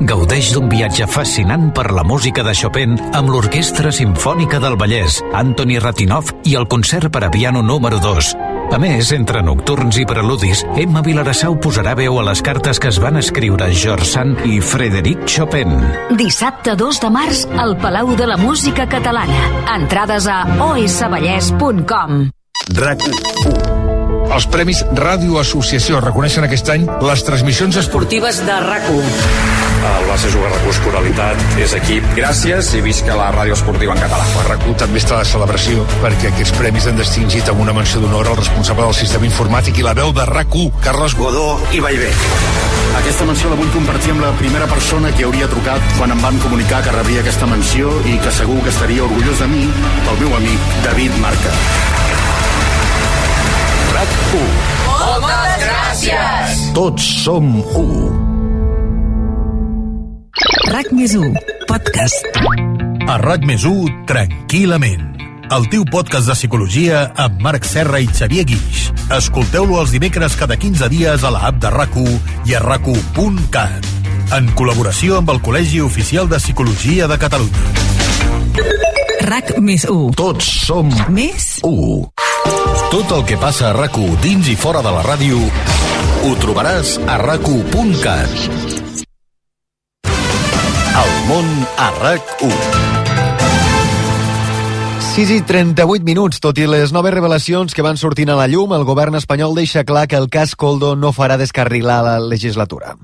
Gaudeix d'un viatge fascinant per la música de Chopin amb l'Orquestra Simfònica del Vallès, Anthony Ratinov i el concert per a piano número 2. A més, entre nocturns i preludis, Emma Vilarassau posarà veu a les cartes que es van escriure George Sand i Frederic Chopin. Dissabte 2 de març al Palau de la Música Catalana. Entrades a osvallès.com. RAC 1. Els Premis Ràdio Associació reconeixen aquest any les transmissions esportives de rac El Barça juga recurs coralitat, és equip. Gràcies i visca la ràdio esportiva en català. El RAC1 també està de celebració perquè aquests premis han distingit amb una menció d'honor al responsable del sistema informàtic i la veu de RAC1, Carles Godó i Vallvé. Aquesta menció la vull compartir amb la primera persona que hauria trucat quan em van comunicar que rebria aquesta menció i que segur que estaria orgullós de mi, el meu amic David Marca. RAC1. Moltes gràcies! Tots som u. RAC més 1, podcast. A RAC més 1, tranquil·lament. El teu podcast de psicologia amb Marc Serra i Xavier Guix. Escolteu-lo els dimecres cada 15 dies a la app de rac i a rac En col·laboració amb el Col·legi Oficial de Psicologia de Catalunya. RAC més 1. Tots som més 1. Tot el que passa a rac dins i fora de la ràdio ho trobaràs a rac El món a RAC1. 6 i 38 minuts, tot i les noves revelacions que van sortint a la llum, el govern espanyol deixa clar que el cas Coldo no farà descarrilar la legislatura.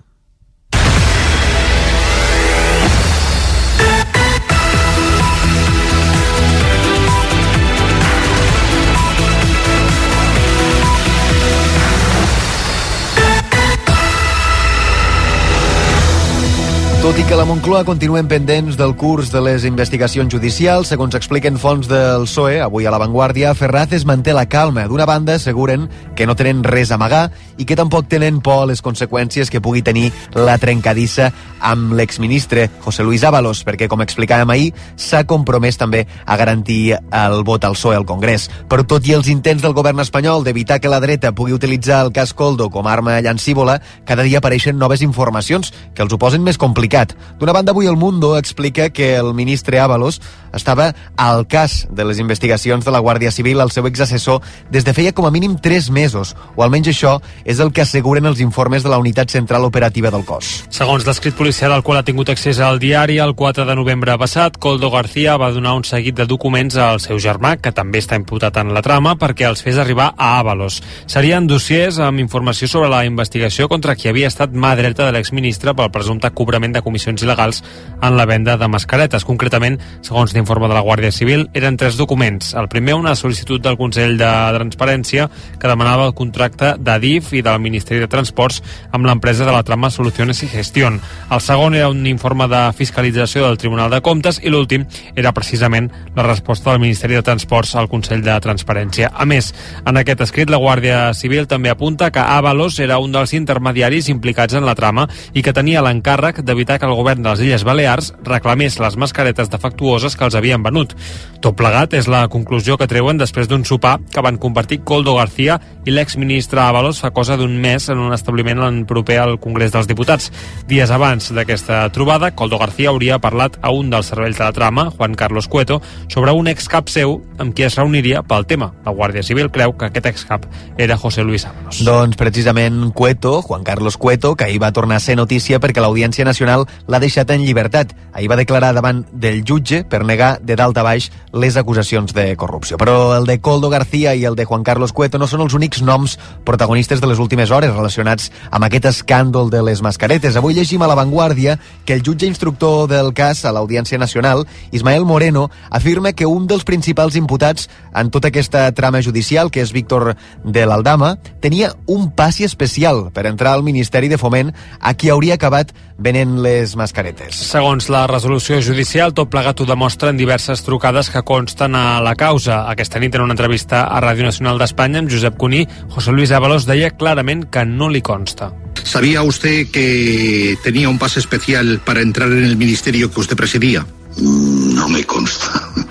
Tot i que la Moncloa continuen pendents del curs de les investigacions judicials, segons expliquen fonts del PSOE, avui a La Vanguardia, Ferraz es manté la calma. D'una banda, asseguren que no tenen res a amagar i que tampoc tenen por a les conseqüències que pugui tenir la trencadissa amb l'exministre José Luis Ábalos, perquè, com explicàvem ahir, s'ha compromès també a garantir el vot al PSOE al Congrés. Però tot i els intents del govern espanyol d'evitar que la dreta pugui utilitzar el cas Coldo com a arma llancívola, cada dia apareixen noves informacions que els ho posen més complicat. D'una banda, avui el Mundo explica que el ministre Ábalos estava al cas de les investigacions de la Guàrdia Civil al seu exassessor des de feia com a mínim 3 mesos, o almenys això és el que asseguren els informes de la Unitat Central Operativa del cos. Segons l'escrit policial al qual ha tingut accés al diari, el 4 de novembre passat, Coldo García va donar un seguit de documents al seu germà, que també està imputat en la trama, perquè els fes arribar a Ábalos. Serien dossiers amb informació sobre la investigació contra qui havia estat mà dreta de l'exministre pel presumpte cobrament de comissions il·legals en la venda de mascaretes. Concretament, segons l'informe de la Guàrdia Civil, eren tres documents. El primer, una sol·licitud del Consell de Transparència que demanava el contracte d'Adif i del Ministeri de Transports amb l'empresa de la trama Soluciones y Gestión. El segon era un informe de fiscalització del Tribunal de Comptes i l'últim era precisament la resposta del Ministeri de Transports al Consell de Transparència. A més, en aquest escrit, la Guàrdia Civil també apunta que Avalos era un dels intermediaris implicats en la trama i que tenia l'encàrrec d'evitar que el govern de les Illes Balears reclamés les mascaretes defectuoses que els havien venut. Tot plegat és la conclusió que treuen després d'un sopar que van compartir Coldo García i l'exministre Avalos fa cosa d'un mes en un establiment en proper al Congrés dels Diputats. Dies abans d'aquesta trobada, Coldo García hauria parlat a un dels cervells de la trama, Juan Carlos Cueto, sobre un excap seu amb qui es reuniria pel tema. La Guàrdia Civil creu que aquest excap era José Luis Ábalos. Doncs precisament Cueto, Juan Carlos Cueto, que ahir va tornar a ser notícia perquè l'Audiència Nacional l'ha deixat en llibertat. Ahir va declarar davant del jutge per negar de dalt a baix les acusacions de corrupció. Però el de Coldo García i el de Juan Carlos Cueto no són els únics noms protagonistes de les últimes hores relacionats amb aquest escàndol de les mascaretes. Avui llegim a La Vanguardia que el jutge instructor del cas a l'Audiència Nacional, Ismael Moreno, afirma que un dels principals imputats en tota aquesta trama judicial, que és Víctor de l'Aldama, tenia un passi especial per entrar al Ministeri de Foment a qui hauria acabat venent les mascaretes. Segons la resolució judicial, tot plegat ho demostra en diverses trucades que consten a la causa. Aquesta nit, en una entrevista a Ràdio Nacional d'Espanya amb Josep Cuní, José Luis Ábalos deia clarament que no li consta. ¿Sabía usted que tenía un pase especial para entrar en el ministerio que usted presidía? No me consta. [laughs]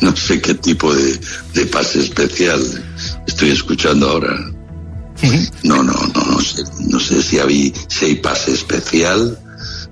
No sé qué tipo de, de pase especial estoy escuchando ahora. No, no, no, no sé. No sé si, había, si hay pase especial,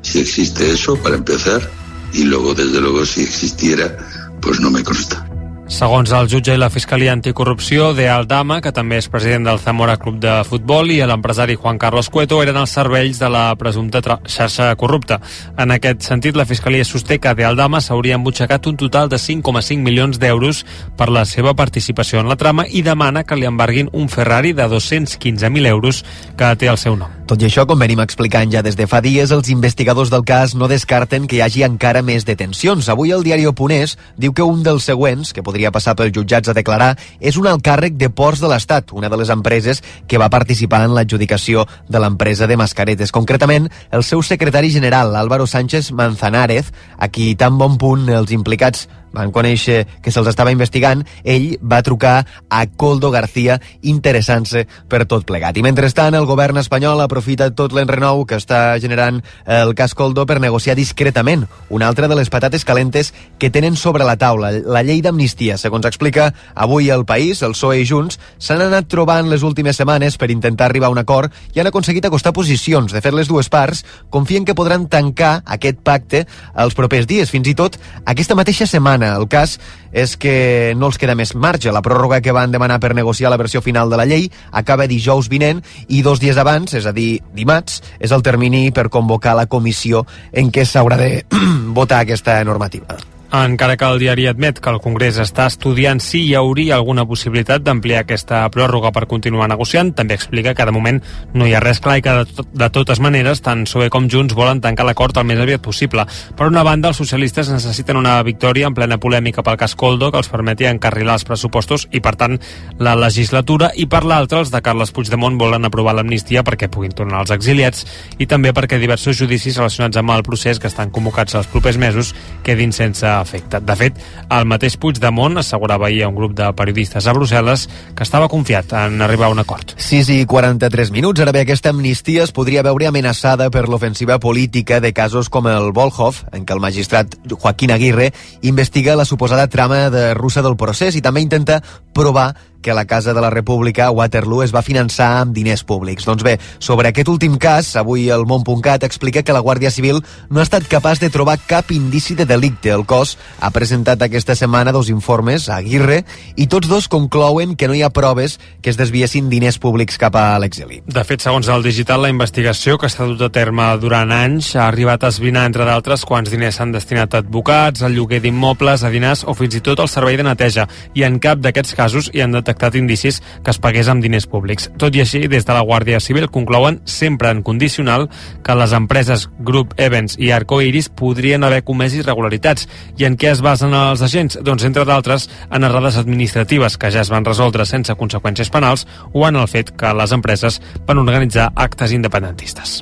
si existe eso para empezar, y luego, desde luego, si existiera, pues no me consta. Segons el jutge i la Fiscalia Anticorrupció, de Aldama, que també és president del Zamora Club de Futbol, i l'empresari Juan Carlos Cueto eren els cervells de la presumpta xarxa corrupta. En aquest sentit, la Fiscalia sosté que de Aldama s'hauria embutxacat un total de 5,5 milions d'euros per la seva participació en la trama i demana que li embarguin un Ferrari de 215.000 euros que té el seu nom. Tot i això, com venim explicant ja des de fa dies, els investigadors del cas no descarten que hi hagi encara més detencions. Avui el diari Oponés diu que un dels següents, que podria passar pels jutjats a declarar, és un alt càrrec de Ports de l'Estat, una de les empreses que va participar en l'adjudicació de l'empresa de mascaretes. Concretament, el seu secretari general, Álvaro Sánchez Manzanares, a qui tan bon punt els implicats van conèixer que se'ls estava investigant, ell va trucar a Coldo García interessant-se per tot plegat. I mentrestant, el govern espanyol aprofita tot l'enrenou que està generant el cas Coldo per negociar discretament una altra de les patates calentes que tenen sobre la taula, la llei d'amnistia. Segons explica avui el País, el PSOE i Junts s'han anat trobant les últimes setmanes per intentar arribar a un acord i han aconseguit acostar posicions. De fet, les dues parts confien que podran tancar aquest pacte els propers dies, fins i tot aquesta mateixa setmana setmana. El cas és que no els queda més marge. La pròrroga que van demanar per negociar la versió final de la llei acaba dijous vinent i dos dies abans, és a dir, dimarts, és el termini per convocar la comissió en què s'haurà de [clears throat] votar aquesta normativa. Encara que el diari admet que el Congrés està estudiant si hi hauria alguna possibilitat d'ampliar aquesta pròrroga per continuar negociant, també explica que de moment no hi ha res clar i que de, tot, de totes maneres tant PSOE com Junts volen tancar l'acord el més aviat possible. Per una banda, els socialistes necessiten una victòria en plena polèmica pel cas Coldo que els permeti encarrilar els pressupostos i, per tant, la legislatura, i per l'altra, els de Carles Puigdemont volen aprovar l'amnistia perquè puguin tornar als exiliats i també perquè diversos judicis relacionats amb el procés que estan convocats els propers mesos quedin sense efecte. De fet, el mateix Puigdemont assegurava ahir a un grup de periodistes a Brussel·les que estava confiat en arribar a un acord. 6 i 43 minuts. Ara bé, aquesta amnistia es podria veure amenaçada per l'ofensiva política de casos com el Volhov, en què el magistrat Joaquín Aguirre investiga la suposada trama de russa del procés i també intenta provar que la Casa de la República a Waterloo es va finançar amb diners públics. Doncs bé, sobre aquest últim cas, avui el Mont.cat explica que la Guàrdia Civil no ha estat capaç de trobar cap indici de delicte. El cos ha presentat aquesta setmana dos informes a Aguirre i tots dos conclouen que no hi ha proves que es desviessin diners públics cap a l'exili. De fet, segons el digital, la investigació que s'ha dut a terme durant anys ha arribat a esbrinar, entre d'altres, quants diners s'han destinat a advocats, al lloguer d'immobles, a dinars o fins i tot al servei de neteja. I en cap d'aquests casos hi han detectat indicis que es pagués amb diners públics. Tot i així, des de la Guàrdia Civil conclouen sempre en condicional que les empreses Group Events i Arcoiris podrien haver comès irregularitats. I en què es basen els agents? Doncs, entre d'altres, en errades administratives que ja es van resoldre sense conseqüències penals o en el fet que les empreses van organitzar actes independentistes.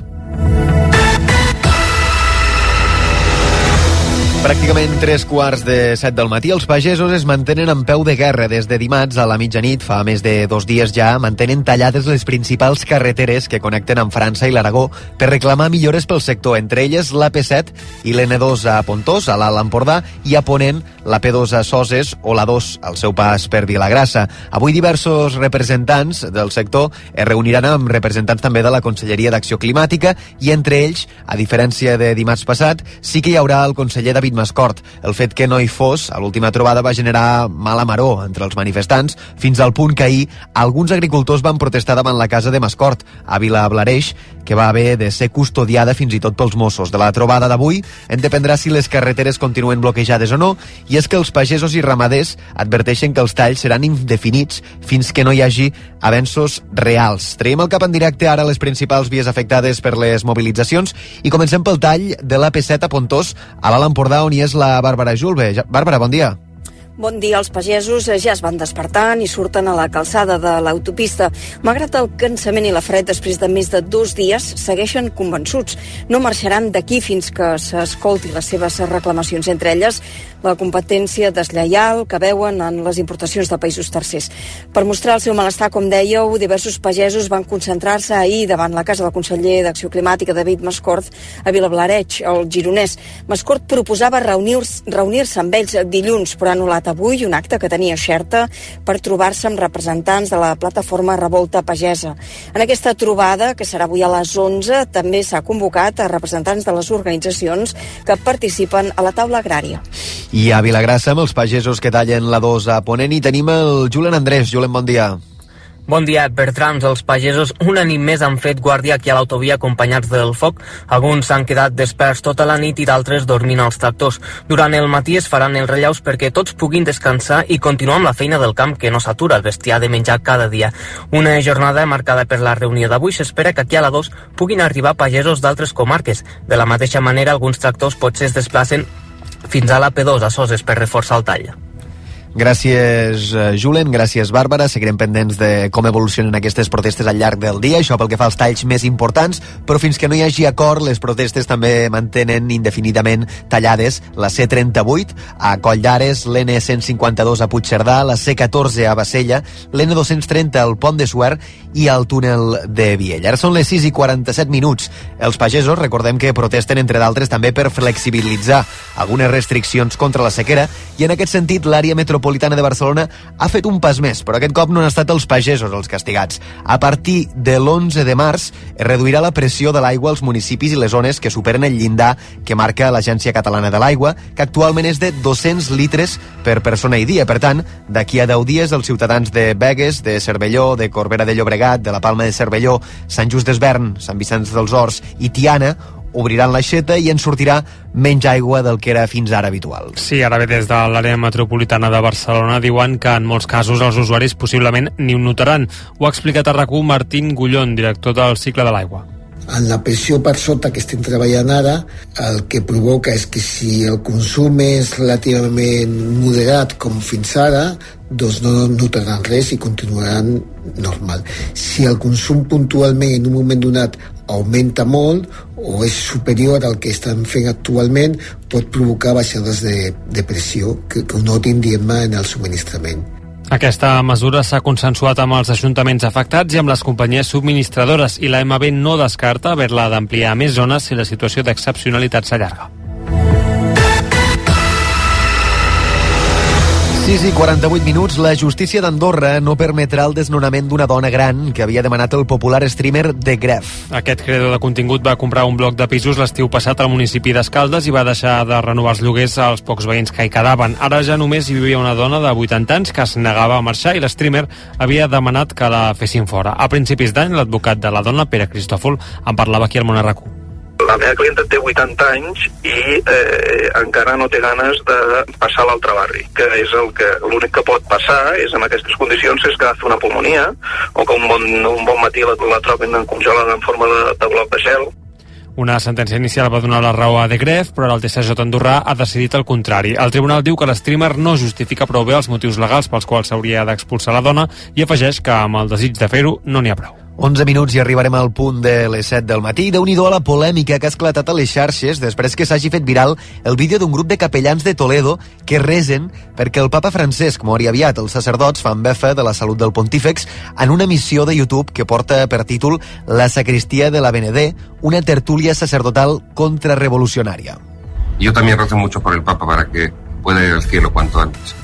Pràcticament tres quarts de set del matí, els pagesos es mantenen en peu de guerra des de dimarts a la mitjanit. Fa més de dos dies ja mantenen tallades les principals carreteres que connecten amb França i l'Aragó per reclamar millores pel sector, entre elles l'AP7 i l'N2 a Pontós, a l'Alt Empordà, i a Ponent la P2 a Soses o la 2 al seu pas per Vilagrassa. Avui diversos representants del sector es reuniran amb representants també de la Conselleria d'Acció Climàtica i entre ells, a diferència de dimarts passat, sí que hi haurà el conseller David Mascort. El fet que no hi fos a l'última trobada va generar mala maró entre els manifestants, fins al punt que ahir alguns agricultors van protestar davant la casa de Mascort, a Vilablareix, que va haver de ser custodiada fins i tot pels Mossos. De la trobada d'avui en dependrà si les carreteres continuen bloquejades o no, i és que els pagesos i ramaders adverteixen que els talls seran indefinits fins que no hi hagi avenços reals. Traiem el cap en directe ara les principals vies afectades per les mobilitzacions i comencem pel tall de l'AP7 a Pontós, a l'Alt Empordà, on hi és la Bàrbara Julve. Bàrbara, bon dia. Bon dia, els pagesos ja es van despertant i surten a la calçada de l'autopista. Malgrat el cansament i la fred, després de més de dos dies, segueixen convençuts. No marxaran d'aquí fins que s'escolti les seves reclamacions, entre elles la competència deslleial que veuen en les importacions de països tercers. Per mostrar el seu malestar, com dèieu, diversos pagesos van concentrar-se ahir davant la casa del conseller d'Acció Climàtica, David Mascort, a Vilablareig, al Gironès. Mascort proposava reunir-se reunir amb ells dilluns, però ha anul·lat avui un acte que tenia Xerta per trobar-se amb representants de la plataforma Revolta Pagesa. En aquesta trobada, que serà avui a les 11, també s'ha convocat a representants de les organitzacions que participen a la taula agrària. I a Vilagrassa, amb els pagesos que tallen la 2 a Ponent, i tenim el Julen Andrés. Julen, bon dia. Bon dia. Per trams, els pagesos una nit més han fet guàrdia aquí a l'autovia acompanyats del foc. Alguns s'han quedat desperts tota la nit i d'altres dormint als tractors. Durant el matí es faran els rellaus perquè tots puguin descansar i continuar amb la feina del camp que no s'atura, el bestiar de menjar cada dia. Una jornada marcada per la reunió d'avui s'espera que aquí a la 2 puguin arribar pagesos d'altres comarques. De la mateixa manera, alguns tractors potser es desplacen fins a la P2 a Soses per reforçar el tall. Gràcies, eh, Julen, gràcies, Bàrbara. Seguirem pendents de com evolucionen aquestes protestes al llarg del dia, això pel que fa als talls més importants, però fins que no hi hagi acord, les protestes també mantenen indefinidament tallades la C38 a Coll d'Ares, l'N152 a Puigcerdà, la C14 a Bassella, l'N230 al Pont de Suert i al túnel de Viella. Ara són les 6 i 47 minuts. Els pagesos, recordem que protesten, entre d'altres, també per flexibilitzar algunes restriccions contra la sequera i en aquest sentit l'àrea metropolitana de Barcelona ha fet un pas més, però aquest cop no han estat els pagesos els castigats. A partir de l'11 de març es reduirà la pressió de l'aigua als municipis i les zones que superen el llindar que marca l'Agència Catalana de l'Aigua, que actualment és de 200 litres per persona i dia. Per tant, d'aquí a 10 dies els ciutadans de Begues, de Cervelló, de Corbera de Llobregat, de la Palma de Cervelló, Sant Just d'Esvern, Sant Vicenç dels Horts i Tiana obriran l'aixeta i en sortirà menys aigua del que era fins ara habitual. Sí, ara bé, des de l'àrea metropolitana de Barcelona diuen que en molts casos els usuaris possiblement ni ho notaran. Ho ha explicat a rac Martín Gullón, director del cicle de l'aigua. en la pressió per sota que estem treballant ara, el que provoca és que si el consum és relativament moderat com fins ara, doncs no notaran res i continuaran normal. Si el consum puntualment en un moment donat augmenta molt o és superior al que estan fent actualment, pot provocar baixades de, de pressió que, que ho notin, diguem en el subministrament. Aquesta mesura s'ha consensuat amb els ajuntaments afectats i amb les companyies subministradores i la MB no descarta haver-la d'ampliar a més zones si la situació d'excepcionalitat s'allarga. 6 i 48 minuts, la justícia d'Andorra no permetrà el desnonament d'una dona gran que havia demanat el popular streamer The Gref. Aquest creador de contingut va comprar un bloc de pisos l'estiu passat al municipi d'Escaldes i va deixar de renovar els lloguers als pocs veïns que hi quedaven. Ara ja només hi vivia una dona de 80 anys que es negava a marxar i l'streamer havia demanat que la fessin fora. A principis d'any, l'advocat de la dona, Pere Cristòfol, en parlava aquí al Monarracú. La meva clienta té 80 anys i eh, encara no té ganes de passar a l'altre barri, que és el que l'únic que pot passar és en aquestes condicions és que fer una pulmonia o que un bon, un bon matí la, la trobin congelada en forma de, de bloc de gel Una sentència inicial va donar la raó a De Gref, però el TSJ andorrà ha decidit el contrari. El tribunal diu que l'streamer no justifica prou bé els motius legals pels quals s'hauria d'expulsar la dona i afegeix que amb el desig de fer-ho no n'hi ha prou. 11 minuts i arribarem al punt de les 7 del matí. déu nhi a la polèmica que ha esclatat a les xarxes després que s'hagi fet viral el vídeo d'un grup de capellans de Toledo que resen perquè el papa Francesc mori aviat. Els sacerdots fan befa de la salut del pontífex en una missió de YouTube que porta per títol La sacristia de la Benedé, una tertúlia sacerdotal contrarrevolucionària. Yo también rezo mucho por el Papa para que pueda ir al cielo cuanto antes.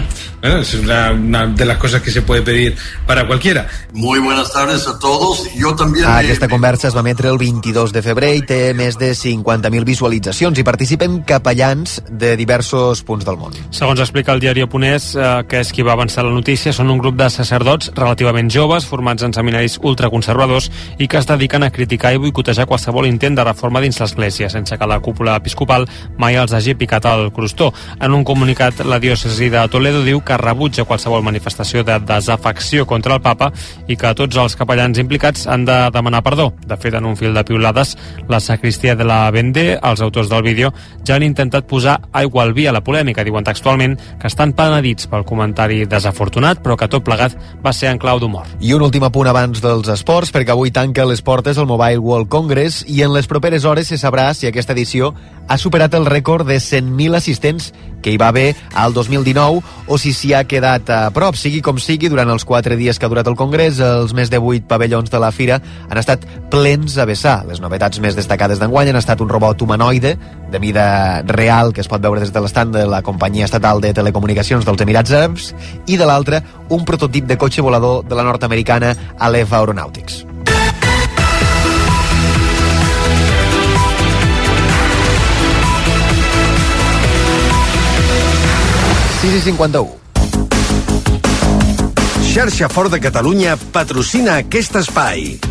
[laughs] Bueno, es una, una de las cosas que se puede pedir para cualquiera. Muy buenas tardes a todos. Yo también... Ah, Aquesta conversa es va emetre el 22 de febrer i té més de 50.000 visualitzacions i participen capellans de diversos punts del món. Segons explica el diari Oponès, eh, que és qui va avançar la notícia, són un grup de sacerdots relativament joves, formats en seminaris ultraconservadors i que es dediquen a criticar i boicotejar qualsevol intent de reforma dins l'Església, sense que la cúpula episcopal mai els hagi picat al crostó. En un comunicat, la diòcesi de Toledo diu que rebutja qualsevol manifestació de desafecció contra el papa i que tots els capellans implicats han de demanar perdó. De fet, en un fil de piulades, la sacristia de la Vendée, els autors del vídeo, ja han intentat posar aigua al vi a la polèmica. Diuen textualment que estan penedits pel comentari desafortunat, però que tot plegat va ser en clau d'humor. I un últim apunt abans dels esports, perquè avui tanca les portes el Mobile World Congress i en les properes hores se sabrà si aquesta edició ha superat el rècord de 100.000 assistents que hi va haver al 2019 o si s'hi ha quedat a prop. Sigui com sigui, durant els quatre dies que ha durat el Congrés, els més de 8 pavellons de la fira han estat plens a vessar. Les novetats més destacades d'enguany han estat un robot humanoide de mida real que es pot veure des de l'estat de la companyia estatal de telecomunicacions dels Emirats Àrabs i de l'altre un prototip de cotxe volador de la nord-americana Aleph Aeronautics. Sis i 51. Xarxa Fort de Catalunya patrocina aquest espai.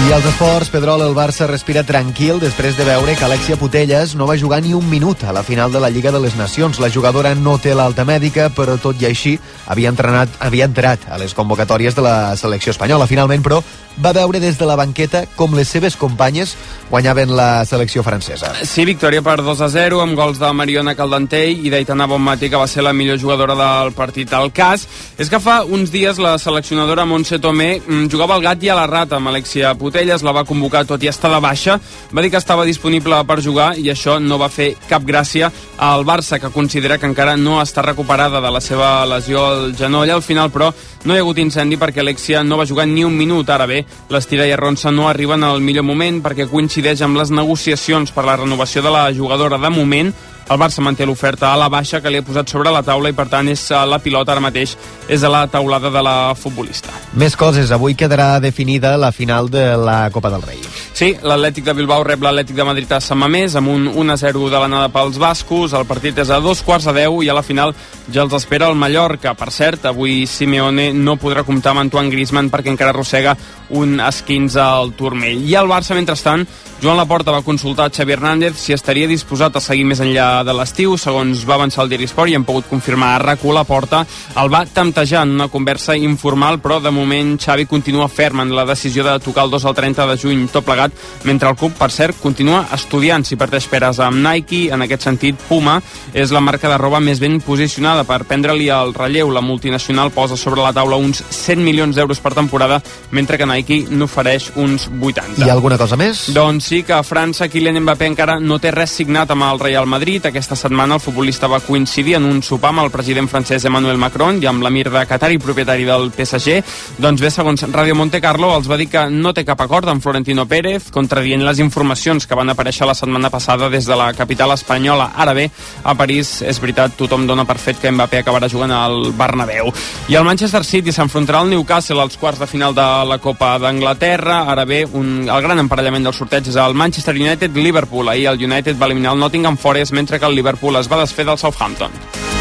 I als esports, Pedrol, el Barça respira tranquil després de veure que Alexia Putelles no va jugar ni un minut a la final de la Lliga de les Nacions. La jugadora no té l'alta mèdica, però tot i així havia, entrenat, havia entrat a les convocatòries de la selecció espanyola. Finalment, però, va veure des de la banqueta com les seves companyes guanyaven la selecció francesa. Sí, victòria per 2 a 0 amb gols de Mariona Caldentell i d'Aitana Bonmatí, que va ser la millor jugadora del partit. El cas és que fa uns dies la seleccionadora Montse Tomé mm, jugava al gat i a la rata amb Alexia Putelles, la va convocar tot i estar de baixa, va dir que estava disponible per jugar i això no va fer cap gràcia al Barça, que considera que encara no està recuperada de la seva lesió al genoll. Al final, però, no hi ha hagut incendi perquè Alexia no va jugar ni un minut. Ara bé, l'Estira i Arronsa no arriben al millor moment perquè coincideix amb les negociacions per la renovació de la jugadora de moment. El Barça manté l'oferta a la baixa que li ha posat sobre la taula i per tant és eh, la pilota ara mateix és a la taulada de la futbolista. Més coses. Avui quedarà definida la final de la Copa del Rei. Sí, l'Atlètic de Bilbao rep l'Atlètic de Madrid a Sant Mamés amb un 1-0 de l'anada pels bascos. El partit és a dos quarts a 10 i a la final ja els espera el Mallorca. Per cert, avui Simeone no podrà comptar amb Antoine Griezmann perquè encara arrossega un esquins al turmell. I el Barça, mentrestant, Joan Laporta va consultar a Xavi Hernández si estaria disposat a seguir més enllà de l'estiu. Segons va avançar el Diari Esport i hem pogut confirmar a RAC1, Laporta el va temptejar en una conversa informal, però de moment Xavi continua ferm en la decisió de tocar el 2 al 30 de juny tot plegat, mentre el club, per cert, continua estudiant si parteix peres amb Nike. En aquest sentit, Puma és la marca de roba més ben posicionada per prendre-li el relleu. La multinacional posa sobre la taula uns 100 milions d'euros per temporada, mentre que Nike n'ofereix uns 80. Hi ha alguna cosa més? Doncs sí que a França Kylian Mbappé encara no té res signat amb el Real Madrid. Aquesta setmana el futbolista va coincidir en un sopar amb el president francès Emmanuel Macron i amb l'emir de Qatar i propietari del PSG. Doncs bé, segons Radio Monte Carlo, els va dir que no té cap acord amb Florentino Pérez, contradient les informacions que van aparèixer la setmana passada des de la capital espanyola. Ara bé, a París, és veritat, tothom dona per fet que Mbappé acabarà jugant al Bernabéu. I el Manchester City s'enfrontarà al Newcastle als quarts de final de la Copa d'Anglaterra. Ara bé, un, el gran emparellament del sorteig és el Manchester United-Liverpool. Ahir el United va eliminar el Nottingham Forest, mentre que el Liverpool es va desfer del Southampton.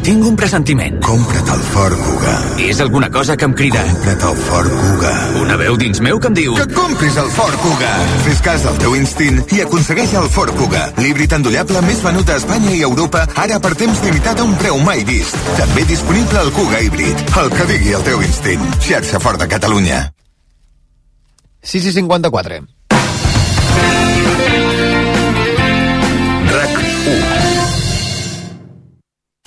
Tinc un pressentiment. Compra't el Ford Kuga. És alguna cosa que em crida. Compra't el Ford Kuga. Una veu dins meu que em diu... Que compris el Ford Kuga. Fes cas del teu instint i aconsegueix el Ford Kuga. L'híbrid endollable més venut a Espanya i Europa, ara per temps limitat a un preu mai vist. També disponible el Kuga híbrid. El que digui el teu instint. Xarxa Ford de Catalunya. 6 i 54.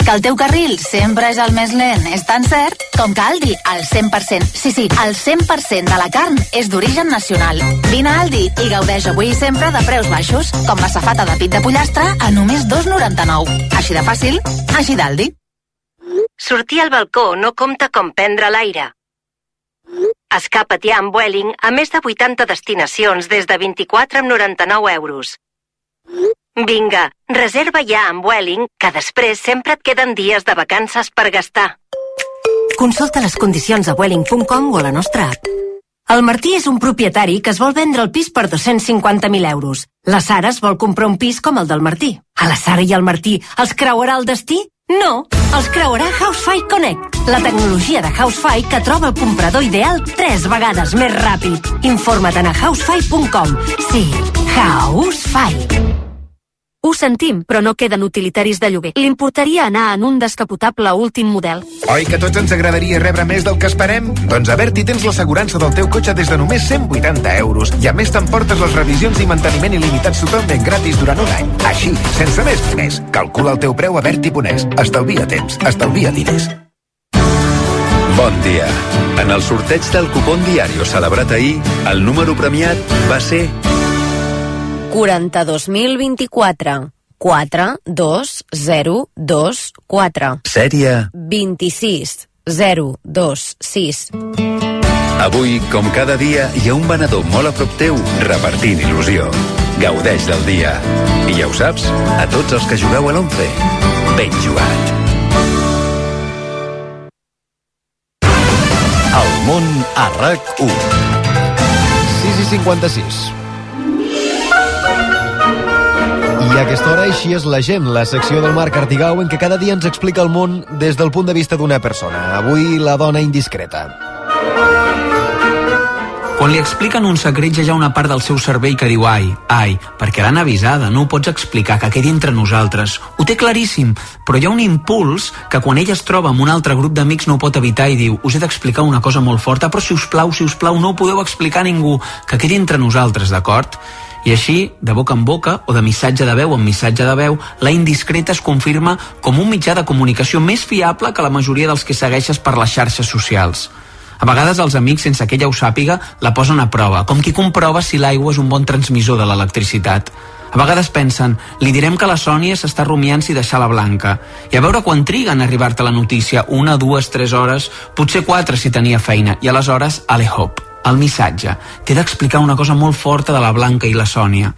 Que el teu carril sempre és el més lent és tan cert com que Aldi, el 100%, sí, sí, el 100% de la carn és d'origen nacional. Vine a Aldi i gaudeix avui i sempre de preus baixos, com la safata de pit de pollastre a només 2,99. Així de fàcil, així d'Aldi. Sortir al balcó no compta com prendre l'aire. Escapa't ja amb Vueling a més de 80 destinacions des de 24 amb 99 euros. Vinga, reserva ja amb Vueling, que després sempre et queden dies de vacances per gastar. Consulta les condicions a Vueling.com o a la nostra app. El Martí és un propietari que es vol vendre el pis per 250.000 euros. La Sara es vol comprar un pis com el del Martí. A la Sara i al Martí els creuarà el destí? No, els creuarà Housefy Connect, la tecnologia de Housefy que troba el comprador ideal tres vegades més ràpid. Informa't a housefy.com. Sí, Housefy. Ho sentim, però no queden utilitaris de lloguer. L'importaria anar en un descapotable últim model. Oi que tots ens agradaria rebre més del que esperem? Doncs a Berti tens l'assegurança del teu cotxe des de només 180 euros. I a més t'emportes les revisions i manteniment il·limitats totalment gratis durant un any. Així, sense més diners. Calcula el teu preu a Berti.es. Estalvia temps, estalvia diners. Bon dia. En el sorteig del cupón diario celebrat ahir, el número premiat va ser 42.024 4 2 0 2 4 sèrie 26 0 2 6 Avui, com cada dia, hi ha un venedor molt a prop teu repartint il·lusió. Gaudeix del dia. I ja ho saps, a tots els que jugueu a l'11, ben jugat. El món a RAC1. 6 i 56. I a aquesta hora així és la gent, la secció del Marc Artigau en què cada dia ens explica el món des del punt de vista d'una persona. Avui la dona indiscreta. Quan li expliquen un secret ja hi ha una part del seu cervell que diu ai, ai, perquè l'han avisada, no ho pots explicar, que quedi entre nosaltres. Ho té claríssim, però hi ha un impuls que quan ella es troba amb un altre grup d'amics no ho pot evitar i diu us he d'explicar una cosa molt forta, però si us plau, si us plau, no ho podeu explicar a ningú, que quedi entre nosaltres, d'acord? I així, de boca en boca, o de missatge de veu en missatge de veu, la indiscreta es confirma com un mitjà de comunicació més fiable que la majoria dels que segueixes per les xarxes socials. A vegades els amics, sense que ella ho sàpiga, la posen a prova, com qui comprova si l'aigua és un bon transmissor de l'electricitat. A vegades pensen, li direm que la Sònia s'està rumiant si deixar la Blanca. I a veure quan triguen a arribar-te la notícia, una, dues, tres hores, potser quatre si tenia feina, i aleshores, ale hop, el missatge. té d'explicar una cosa molt forta de la Blanca i la Sònia.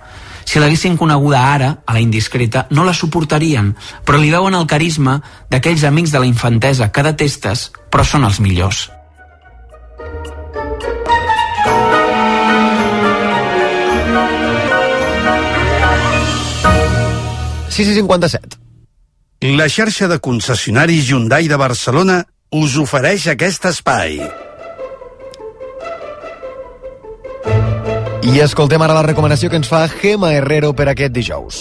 Si l'haguessin coneguda ara, a la indiscreta, no la suportarien, però li veuen el carisma d'aquells amics de la infantesa que detestes, però són els millors. Sí, 57. La xarxa de concessionaris Hyundai de Barcelona us ofereix aquest espai. I escoltem ara la recomanació que ens fa Gema Herrero per aquest dijous.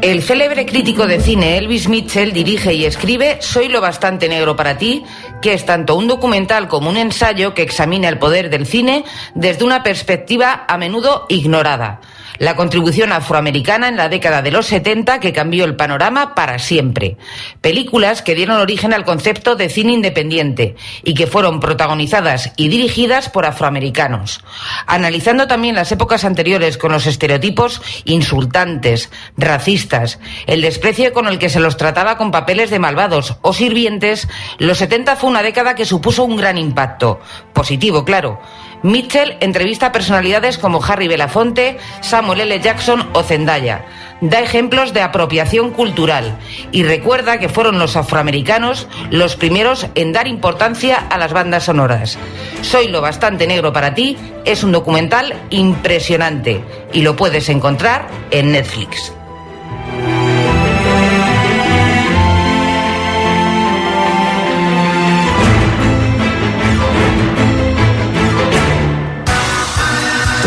El célebre crítico de cine Elvis Mitchell dirige y escribe Soy lo bastante negro para ti, que es tanto un documental como un ensayo que examina el poder del cine desde una perspectiva a menudo ignorada. La contribución afroamericana en la década de los 70 que cambió el panorama para siempre. Películas que dieron origen al concepto de cine independiente y que fueron protagonizadas y dirigidas por afroamericanos. Analizando también las épocas anteriores con los estereotipos insultantes, racistas, el desprecio con el que se los trataba con papeles de malvados o sirvientes, los 70 fue una década que supuso un gran impacto. Positivo, claro. Mitchell entrevista a personalidades como Harry Belafonte, Samuel L. Jackson o Zendaya. Da ejemplos de apropiación cultural y recuerda que fueron los afroamericanos los primeros en dar importancia a las bandas sonoras. Soy lo bastante negro para ti es un documental impresionante y lo puedes encontrar en Netflix.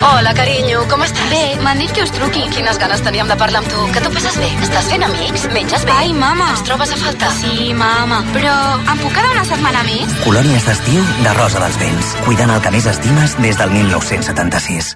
Hola, carinyo, com estàs? Bé, m'han dit que us truqui. Quines ganes teníem de parlar amb tu. Que tu passes bé? Estàs fent amics? Menges bé? Ai, mama. Ens trobes a faltar? Sí, mama. Però em puc quedar una setmana més? Colònies d'estiu de Rosa dels Vents. Cuidant el que més estimes des del 1976.